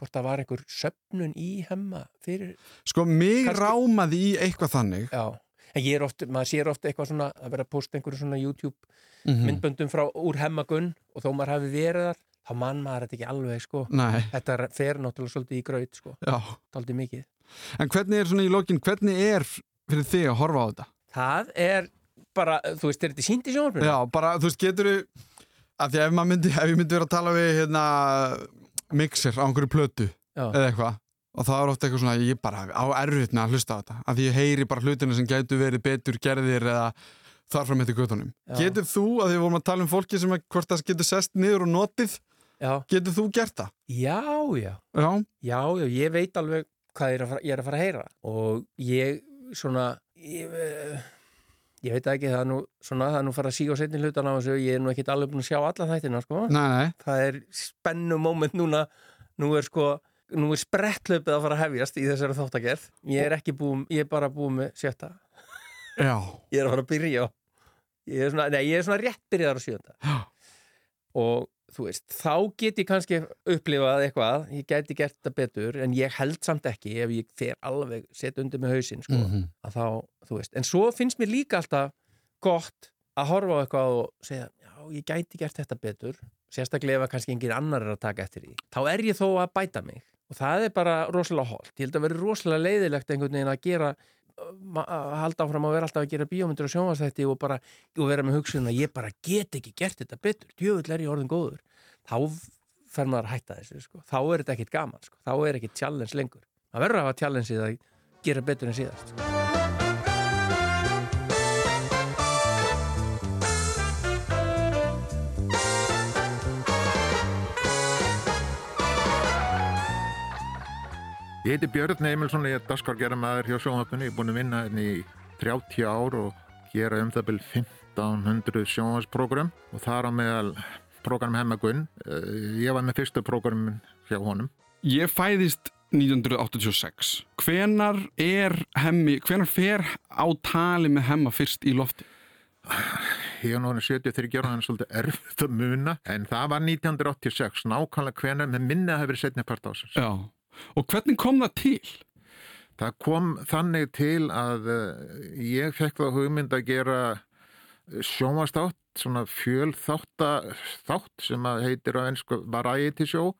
hvort það var einhver söfnun í hemma fyrir Sko, mig Kannski- rámaði í eitthvað þannig. Já, en ég er oft, maður sér oft eitthvað svona að vera að posta einhverju svona YouTube Mm myndböndum frá úr hemmagunn og þó maður hafi verið þar, þá mann maður þetta ekki alveg sko. Nei, Þetta er- fer náttúrulega svolítið í graut sko, já. svolítið mikið. En hvernig er svona í lokin, hvernig er fyrir þig að horfa á þetta? Það er bara, þú veist, er þetta sínt í sjónvarpinu? Já, bara, þú veist, getur þú að því að ef, myndi, ef ég myndi vera að tala við hérna, mixer á einhverju plötu Já. eða eitthvað og það er ofta eitthvað svona, ég bara á erfitt með að hlusta á þetta, að ég heyri bara hlutina sem gætu verið betur gerðir eða þar fram eftir göttunum. Getur þú, að því við vorum að tala um fólki sem að, hvort það getur sest niður og notið, Já, getur þú gert það? já, já, Já, já, já, ég veit alveg hvað ég er að fara, er að, fara að heyra og ég svona, ég, eh, ég veit ekki, það er nú svona, það er nú fara að síga á setni hlutan á þessu, ég er nú ekkit alveg búin að sjá alla þættina, sko. nei, nei, það er spennu moment núna. Nú er sko nú er sprettlöpið að fara að hefjast í þessari þáttagerð. Ég er ekki búin, ég er bara búin með sjötta. Já, ég er að fara að byrja á. Ég er svona, nei, ég er svona rétt byrjaðar á sjönda Já. og þú veist, þá get ég kannski upplifað eitthvað, ég geti gert þetta betur en ég held samt ekki ef ég fer alveg set undir með hausinn sko, Mhm. að þá, þú veist, en svo finnst mér líka alltaf gott að horfa á eitthvað og segja, já, ég gæti gert þetta betur. Sérstaklega ef kannski engin annar er að taka eftir því. Þá er ég þó að bæta mig. Og það er bara rosalega holt ég held að vera rosalega leiðilegt einhvern veginn að gera halda áfram að vera alltaf að gera bíómyndir og sjónvastætti og bara og vera með hugsun að ég bara get ekki gert þetta betur djöfull er ég orðin góður þá fer maður að hætta þessu sko. þá er þetta ekkit gaman, sko. þá er ekkit challenge lengur það verður að hafa challenge að gera betur en síðast Ég heiti Björn Emilsson, ég er dagskargerðamæður hjá sjónvarpinu, ég er búin að vinna hérna í 30 ár og gera um það byrj 1500 sjónvarsprógram og þar á meðal prógram Hemmagun. Ég var með fyrstu prógramin hjá honum. Ég fæðist 1986. Hvenar er hemmi, hvenar fer á tali með hemma fyrst í lofti? Ég er núna 73 ára, þannig svolítið erfitt að muna, en það var 1986, nákvæmlega hvenar, með minna að hafa verið setni part ásins. Já. Og hvernig kom það til? Það kom þannig til að uh, ég fekk þá hugmynd að gera sjónvastátt, svona fjölþátt sem að heitir á ennsku Variety Show.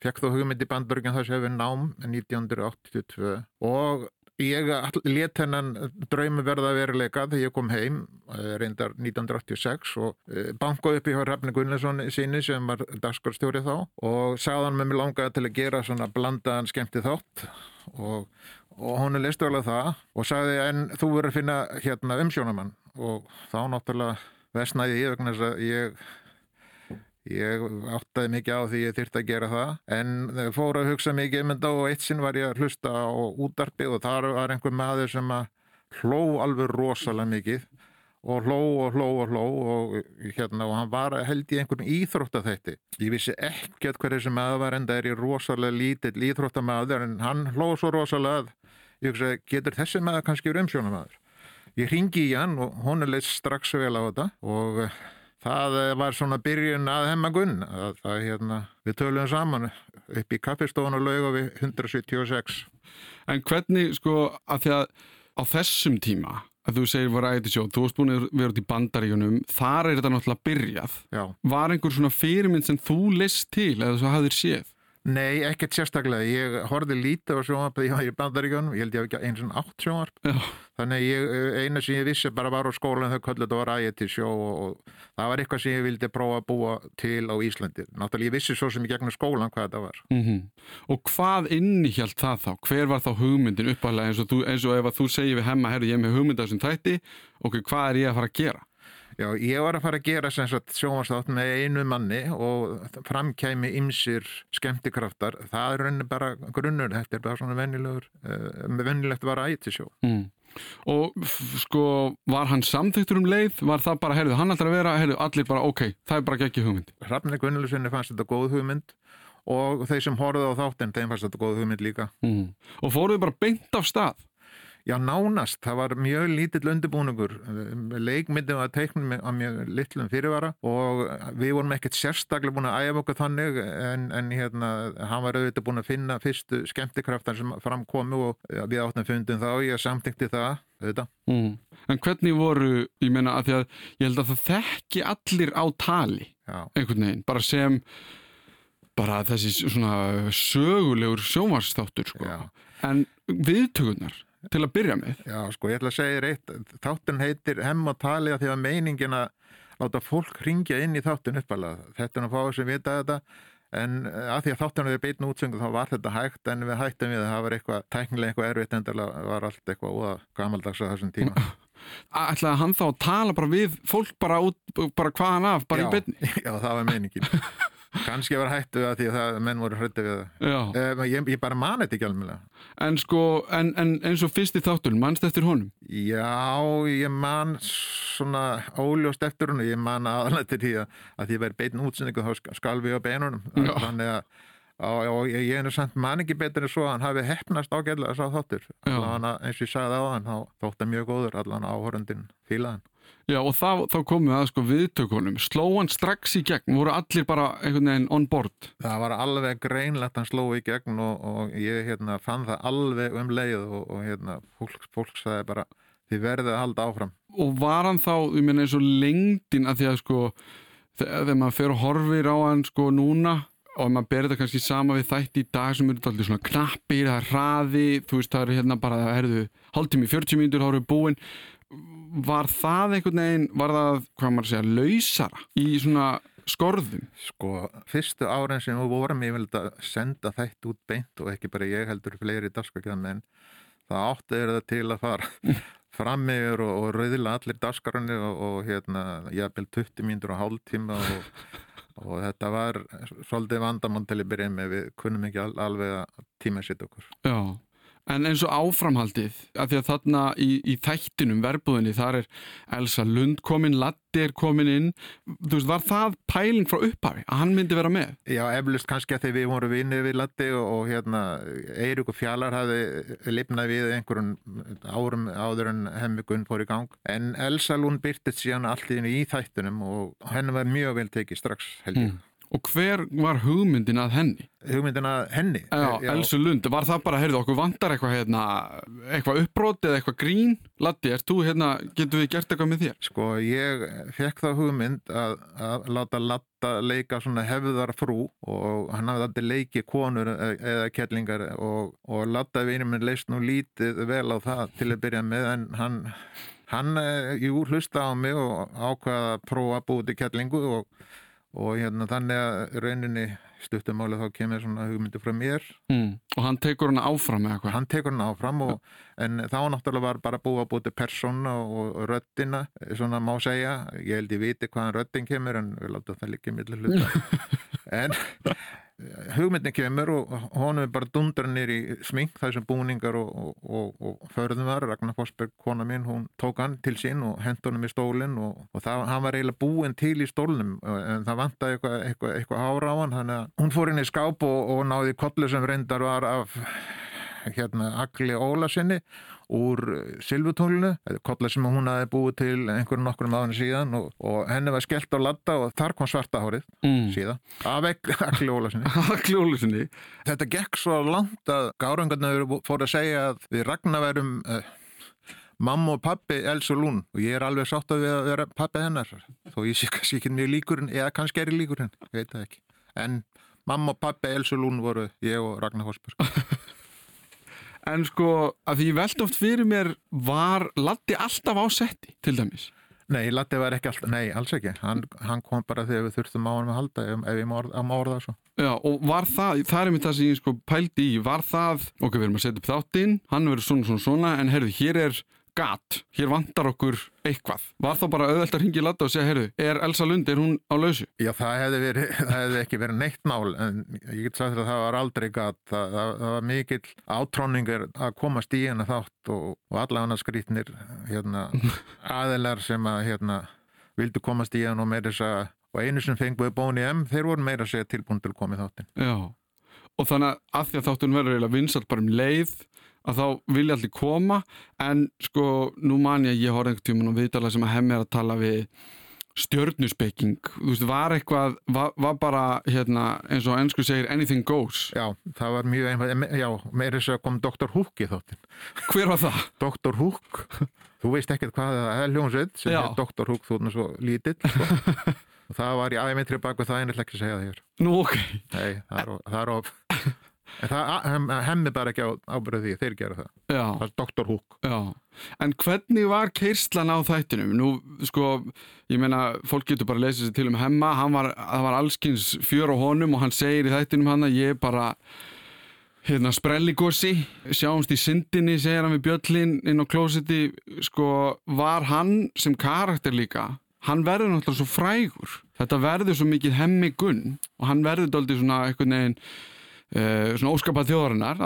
Fekk þá hugmynd í bandbörgin þess að hefur nám 1982 og ég let hennan draumi verða veruleika þegar ég kom heim eh, reyndar 1986 og eh, bankaði upp í hjá Rafni Gunnarsson síni sem var dagskorstjóri þá og sagði hann með mig langaði til að gera svona blandaðan skemmti þátt og, og hún er listu alveg það og sagði en þú verður að finna hérna umsjónamann og þá náttúrulega vesnaði ég vegna þess að ég Ég áttaði mikið á því ég þyrfti að gera það en fór að hugsa mikið um þetta og eitt sinn var ég að hlusta á útarpi og þar var einhver maður sem að hló alveg rosalega mikið og hló og hló og hló og, hérna, og hann var held í einhverjum íþróttaþætti. Ég vissi ekkert hver þessi maður var en það er ég rosalega lítill íþróttamaður en hann hló svo rosalega að ég hugsaði getur þessi maður kannski verið umsjónamaður. Ég ringi í hann og hún er leitt strax vel á þetta og það eh, var svona byrjun að hemmagunn að, að hérna, við töluðum saman upp í kaffestofun og lauga við 176 En hvernig, sko, að því að á þessum tíma, að þú segir var ætti sjó, þú varst búin að vera út í bandaríunum, þar er þetta náttúrulega byrjað. Já. Var einhver svona fyrirmynd sem þú list til eða svo hafðir séð? Nei, ekkert sérstaklega. Ég horfði lítið á sjónvarp þegar ég var í bandaríkjónum. Ég held ég hef ekki eins og átt sjónvarp. Já. Þannig ég, eh, eina sem ég vissi bara var á skólan þau köllu þetta var ægæti sjó og, og það var eitthvað sem ég vildi prófa að búa til á Íslandi. Náttúrulega ég vissi svo sem í gegnum skólan hvað þetta var. Mm Og hvað innihjalt það þá? Hver var þá hugmyndin uppalega eins og, þú, eins og ef að þú segir við hemma, herru, ég er með hugmynda þessum þætti, ok, hvað er ég að fara að gera? Já, ég var að fara að gera sjónvarsþátt með einu manni og framkæmi ymsir skemmtikraftar. Það er rauninni bara grunnur, þetta er bara svona vennilegur, uh, venilegt var ætti sjó. Mm. Og sko, var hann samþyktur um leið? Var það bara, herru, hann ætlar að vera, herru, allir bara, ok, það er bara ekki hugmynd. Hrafnir Gunnlusinni fannst þetta góð hugmynd og þeir sem horfðu á þáttinn, þeim fannst þetta góð hugmynd líka. Mm. Og fóruðu bara beint af stað? Já, nánast. Það var mjög lítill undirbúningur. Leikmyndin var teiknum á mjög litlum fyrirvara og við vorum ekkert sérstaklega búin að æfa okkur þannig en, en hérna, hann var auðvitað búin að finna fyrstu skemmtikraftar sem framkomu og við áttum fundin þá, ég samtíkti það, auðvitað. Mm. En hvernig voru, ég meina að því að ég held að það þekki allir á tali, Já, einhvern veginn, bara sem bara þessi svona sögulegur sjónvarsþáttur, sko. En viðtökurnar, til að byrja með, Já, sko, ég ætla að segja þér eitt. Þáttin heitir Hemm og tali að því að meiningin að láta fólk ringja inn í þáttin uppalega. Þetta er að fá sem vita þetta. En eh, að því að þáttinu við beitn útsöngu þá var þetta hægt en við hættum við að það var eitthvað tæknilega eitthvað erfitt endalega var allt eitthvað óða gamaldags á þessum tíma. *laughs* ætlaði hann þá að tala bara við fólk bara út, bara hvaðan af, bara já, í byrni? *laughs* Já, það var meiningin. *laughs* Kanski var hættu það því að það, menn voru hrætti við það. Eh, Ég, ég bara mani þetta ekki alveg. en sko, en, en eins og fyrsti þáttur, mannst eftir honum? Já, ég man svona óljóst eftir hún ég man aðalega til því að, að því að verið beitin útsinningu þá sk- skalvi á beinunum Já. þannig að og, ég, ég er samt man ekki betur en svo að hann hafi hefnast ágæðlega sá þáttur Já. allan að, eins og ég sagði á hann þá þótt hann mjög góður allan áhörundin fílaðan Já, og þá, þá komum við að sko viðtökunum. Sló hann strax í gegn, voru allir bara einhvern veginn on board. það var alveg greinlegt hann sló í gegn og, og ég hérna, fann það alveg um leið og, og hérna, fólk, fólk sagði bara þið verðið að halda áfram Og var hann þá, ég meina eins og lengdin að því að sko, þegar þegar maður fer og horfir á hann sko núna og ef maður ber þetta kannski sama við þætti í dag sem eru allir svona knappir, það er hraði, þú veist það eru hérna bara, það erðu hálftími, 40 mínútur, þá eru búin. Var það einhvern veginn, var það, hvað maður segja, lausara í svona skorðum? Sko, fyrstu árin sem við vorum ég vildi að senda þætt út beint og ekki bara ég heldur fleiri dagskakjað menn það átti er það til að fara *laughs* fram yfir og, og rauðila allir dagskarunni og, og hérna jafnvel 20 mínútur og hálftíma og, og þetta var svolítið vandamann til að byrja með. Við kunnum ekki al, alveg að tíma sitt okkur. Já, en eins og áframhaldið, af því að þarna í, í þættinum, verbúðinni, þar er Elsa Lund komin, Latti er komin inn, þú veist, var það pæling frá upphafi, að hann myndi vera með? Já, eflust kannski að því við vorum vinnið við Latti og, og hérna Eirík og Fjallar hafði lifnað við einhverjum árum áður en hemmi Gunn fór í gang en Elsa Lund byrtist síðan allt í þættunum og henni var mjög vel tekið strax held ég. Mm. Og hver var hugmyndin að henni? Hugmyndina henni Já, Elsu Lund, var það bara, heyrðu, okkur vantar eitthvað hérna, eitthvað uppbrot eða eitthvað grín? Latti, ert þú hérna, getur við gert eitthvað með þér? Sko, ég fekk þá hugmynd að, að láta Latta leika svona hefðar frú og hann hafði alltaf leikið konur e- eða kettlingar og, og Latta vinur minn leist nú lítið vel á það til að byrja með en hann, hann eh, jú, hlusta á mig og ákvaða að prófa að búið til kettlingu og, og hérna þannig að rauninni stuttumáli þá kemur svona hugmyndi frá mér Mm. Og hann tekur hana áfram með eitthvað? hann tekur hann áfram og, en þá náttúrulega var bara búið að búið persóna og, og röddina, svona má segja ég held ég viti hvaðan röddin kemur en við látum það líka millir hluta *laughs* en hugmyndin kemur og honum er bara dundra nýr í smink þessum búningar og, og, og, og förðum var, Ragnar Forsberg kona mín, hún tók hann til sín og hent honum í stólinn og, það, hann var eiginlega búinn til í stólnum en það vantaði eitthvað, eitthvað, eitthvað ára á hann þannig að hún fór inn í skáp og, náði kollu sem reyndar var af hérna Agli Ólasinni úr Silvutónlunu, kolla sem hún hafi búið til einhverjum nokkrum áðinu síðan og, og henni var skellt á ladda og þar kom svarta hárið Mm. síðan, af Agli Ólasinni. Kljólusinni. Þetta gekk svo langt að gárangarnir fór að segja að við Ragnar verum uh, mamma og pappi Elsa Lún og ég er alveg sátt að við að vera pappi hennar þó ég sé kannski ekki mjög líkur henn eða kannski er ég líkur henn, ég veit það ekki en mamma og pappi Elsa Lún voru ég og Ragnar Horsberg *laughs* En sko, að því veld oft fyrir mér var Latti alltaf á setti, til dæmis. Nei, Latti var ekki alltaf, nei, alls ekki. Hann, hann kom bara þegar við þurftum á hann að halda ef, ef ég má orða- orða svo. Já, og var það, það er mér það sem ég sko pældi í, var það, ok, við erum að setja upp þáttinn, hann verður svona, svona, svona, en heyrðu, hér er gat, hér vantar okkur eitthvað. Var þá bara auðvelt að ringi Latta og segja, heyrðu, er Elsa Lund, er hún á lausu? Já, það hefði, verið, *laughs* það hefði ekki verið neitt mál en ég get sagt að það var aldrei gat það, það, það var mikill átróningar að komast í hennar þátt og, og alla annars skrítnir hérna, *laughs* aðilar sem að hérna, vildu komast í henn og meira þess að og einu sem fenguði bóni M, þeir voru meira að segja tilbúin til í þáttin. Já, og þannig að því að þáttun verður eiginlega vinsalt bara um leið, að þá vilja allir koma, en sko, nú man ég að ég horfði einhvern tímann á viðtala sem að hemmi er að tala við stjörnuspekking, þú veist, var eitthvað, var, var bara, hérna, eins og ennsku segir, anything goes. Já, það var mjög einhvað, já, meira þess að kom Dr. Hook í þáttin. Hver var það? Dr. Hook, þú veist ekkert hvað það er hljómsveit sem Já. er Dr. Hook, þú er svo lítill sko. *laughs* og það var í æmitri baku það en ég ætla ekki að segja það hér Nú, ok. Nei, það er, of- það er of en það hem, hemmi bara ekki á ábyrðu því þeir gera það, Já, það er Dr. Hook já. En hvernig var keirslan á þættinum? Nú, sko, ég meina, fólk getur bara að lesa sér til um hemma, hann var, það var allskins fjör á honum og hann segir í þættinum hann að ég er bara, hérna, sprelligossi, sjáumst í syndinni, segir hann við Bjöllin inn á klósetti, sko, var hann sem karakter líka, hann verður náttúrulega svo frægur. Þetta verður svo mikið hemmi gunn og hann verður daldið svona einhvern veginn Uh, svona óskapað þjóðarinnar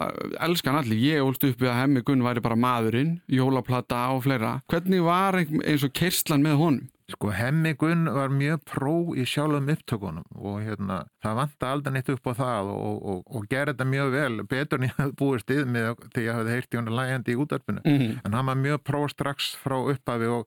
elskan allir, ég ólst upp við að hemmi Gunn væri bara maðurinn, jólaplata og fleira hvernig var ein- eins og kerslan með honum? Sko hemmi Gunn var mjög pró í sjálfum upptökunum og hérna, það vanta aldrei neitt upp á það og, og, og gera þetta mjög vel, betur en ég hafði búið stið með þegar ég hafði heyrt í hún lægjandi í útarpinu Mm. en hann var mjög pró strax frá upphafi og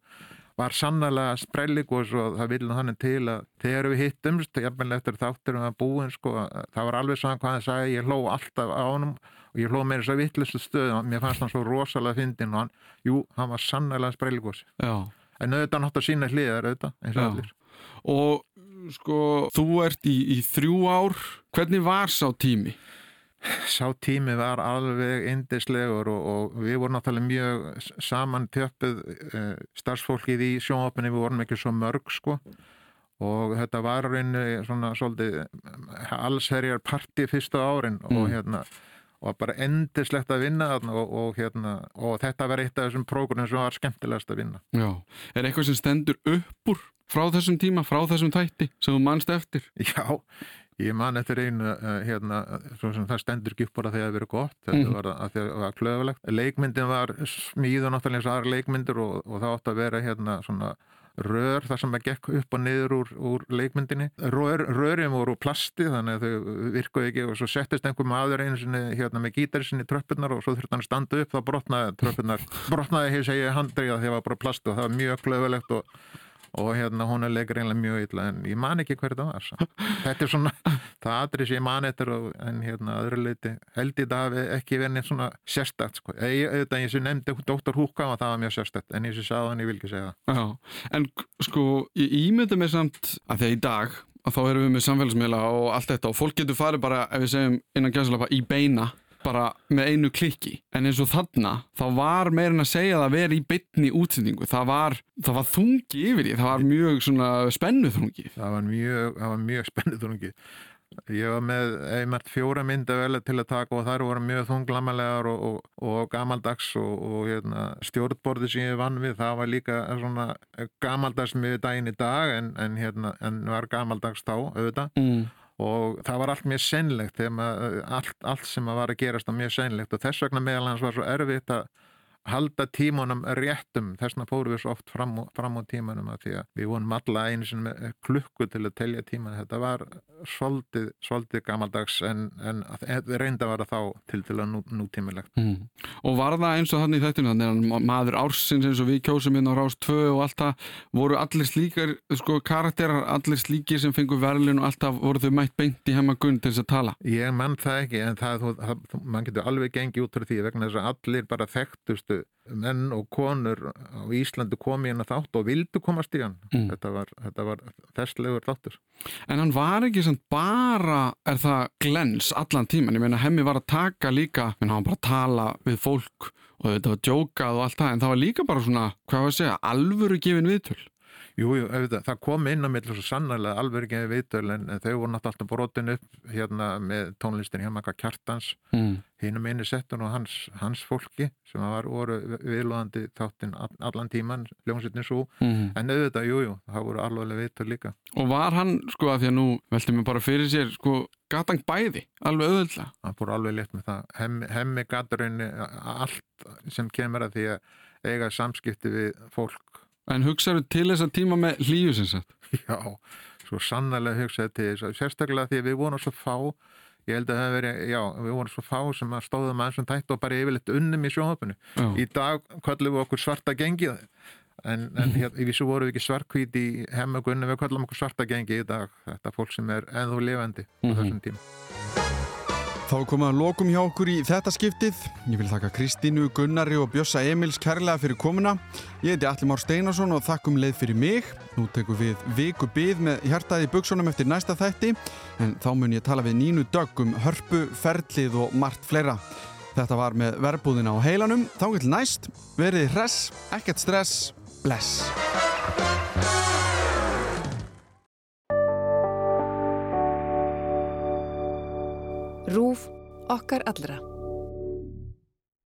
var sannlega sprelligos og það vilja þannig til að þegar við hittumst, jafnvel eftir þáttur um að búin, sko, það var alveg svona hvað hann sagði, ég hló alltaf á honum og ég hló með þess að vittlustu stöðum mér fannst hann svo rosalega fyndin og hann, jú, hann var sannlega sprelligos. Já, en auðvitað nátt að sína hliðar auðvitað, og og sko þú ert í, í þrjú ár. Hvernig var sá tími? Sá tími var alveg indislegur og, og við vorum náttúrulega mjög saman tjöppuð uh, starfsfólkið í sjónvapinni, við vorum ekki svo mörg sko og þetta var reynu svona svolítið allsherjar parti fyrstu árin og Mm. hérna og bara endislegt að vinna og, og hérna og þetta var eitt af þessum prógrunum sem var skemmtilegast að vinna Já, er eitthvað sem stendur upp úr frá þessum tíma, frá þessum tætti sem þú manst eftir? Já, ég man eftir einu uh, hérna, það stendur ekki upp bara þegar það verið gott, þetta Mhm. var að að það var klöfulegt. Leikmyndin var smíðu náttúrulega eins og aðra leikmyndir og, og það átti að vera hérna svona rör þar sem það gekk upp og niður úr, úr leikmyndinni. Rör, rörin voru plasti þannig að þau virkuðu ekki og svo settist einhver maður einu sinni hérna með gítari sinni tröppurnar og svo þurfti hann að standa upp þá brotnaði tröppurnar, *laughs* brotnaði hér segja handriða þegar það var bara plast og það var mjög klöfulegt og og hérna hún er leikur einlega mjög illa en ég man ekki hver það var samt. *laughs* þetta er svona, það aðri sem ég man eftir og, en hérna öðru leiti held ég það ekki verið neitt svona sérstætt sko. auðvitað ég sem nefndi Dr. Húka og það var mjög sérstætt en sem sagði hann ég vil ekki segja það Já, en sko ég ímynda mig samt að að í dag að þá erum við með samfélagsmiðla og allt þetta og fólk getur farið bara, ef við segjum innan gæðsalapa, í beina bara með einu klikki. En eins og þarna, þá var meirinn að segja það að vera í beinni útsendingu. Það var, það var þungi yfir því. Það var mjög svona spennu þungi það var mjög, það var mjög *laughs* spennið þungi ég var með einmært fjóra myndavel til að taka og þær voru mjög þunglamalega og, og, og gamaldags og, og hérna, stjórnborði sem ég vann við það var líka svona gamaldags með daginn í dag en, en, hérna, en var gamaldags þá auðvitað. Mm. Og það var allt mjög sennlegt maður, allt, allt sem var að gerast var mjög sennlegt og þess vegna meðal hans var svo erfitt að halda tímanum réttum. Þess vegna fórum við svo oft fram, fram á tímanum að því að við vonum alla einu með klukku til að telja tíman þetta var svolítið, svolítið gamaldags en, en reynda var það þá til til að nú, nútímilegt Mm. Og var það eins og þannig í þættinu þannig að ma- maður ársins eins og við kjósum inn á Rás 2 og allt það voru allir slíkar sko, karakterar, allir slíkir sem fengur verðlun og alltaf voru þau mætt beint í hemmagun til þess að tala? Ég mann það ekki en það, það, þú- mann getur alveg gengið út frá því vegna þess að allir bara þekktustu menn og konur á Íslandi komi inn að þátt og vildu komast í hann. Mm. Þetta var, þetta var þesslegur þáttur. En hann var ekki sem bara, er það glens allan tíman, ég meina hemmi var að taka líka, hann var bara að tala við fólk og þetta var djókað og allt það, en það var líka bara svona, hvað var að segja, alvöru gefin viðtöl. Jú, jú, auðvitað, það kom inn á milli svo sannarlega alveg ekki viðtöl en, þau voru náttúrulega brotin upp hérna með tónlistin hjá Maka Kjartans Mm. hinum einu settun og hans, hans fólki sem var, voru viðlóðandi þáttinn all, allan tíman, hljómsveitin svo Mm. en auðvitað, jú, jú, það voru alveg viðtöl líka Og var hann, sko, að því að nú velti mér bara fyrir sér, sko, gatang bæði, alveg auðvöldlega. hann fór alveg létt með það hemmi, hemmi gaturinn allt sem kemur að því að eiga samskipti við fólk En hugsaðu til þess að tíma með hlýju sem sagt. já, svo sannlega hugsaði til þess að sérstaklega því við vorum svo fá ég held að það hefði verið, já, við vorum svo fá sem að stóðum að þessum tætt og bara yfirleitt unnum í sjónhöfunu. Já. Í dag kvöllum við okkur svarta gengið en, en hér, í vissu vorum við ekki svartkvít í hemmagunni, við kvöllum okkur svarta gengið í dag, þetta fólk sem er ennþá lifandi á þessum tíma. Þá að lokum hjá okkur í þetta skiptið. Ég vil þakka Kristínu, Gunnari og Bjössa Emils kærlega fyrir komuna. Ég heiti Alli Már Steinarsson og þakkum leið fyrir mig. Nú tekum við viku byð með hjartaði buksunum eftir næsta þætti en þá mun ég tala við Nínu Dögg um hörpu, ferlið og margt fleira. Þetta var með verbúðina á heilanum. Þá vil næst, verið hress, ekkert stress, bless. Rúf okkar allra.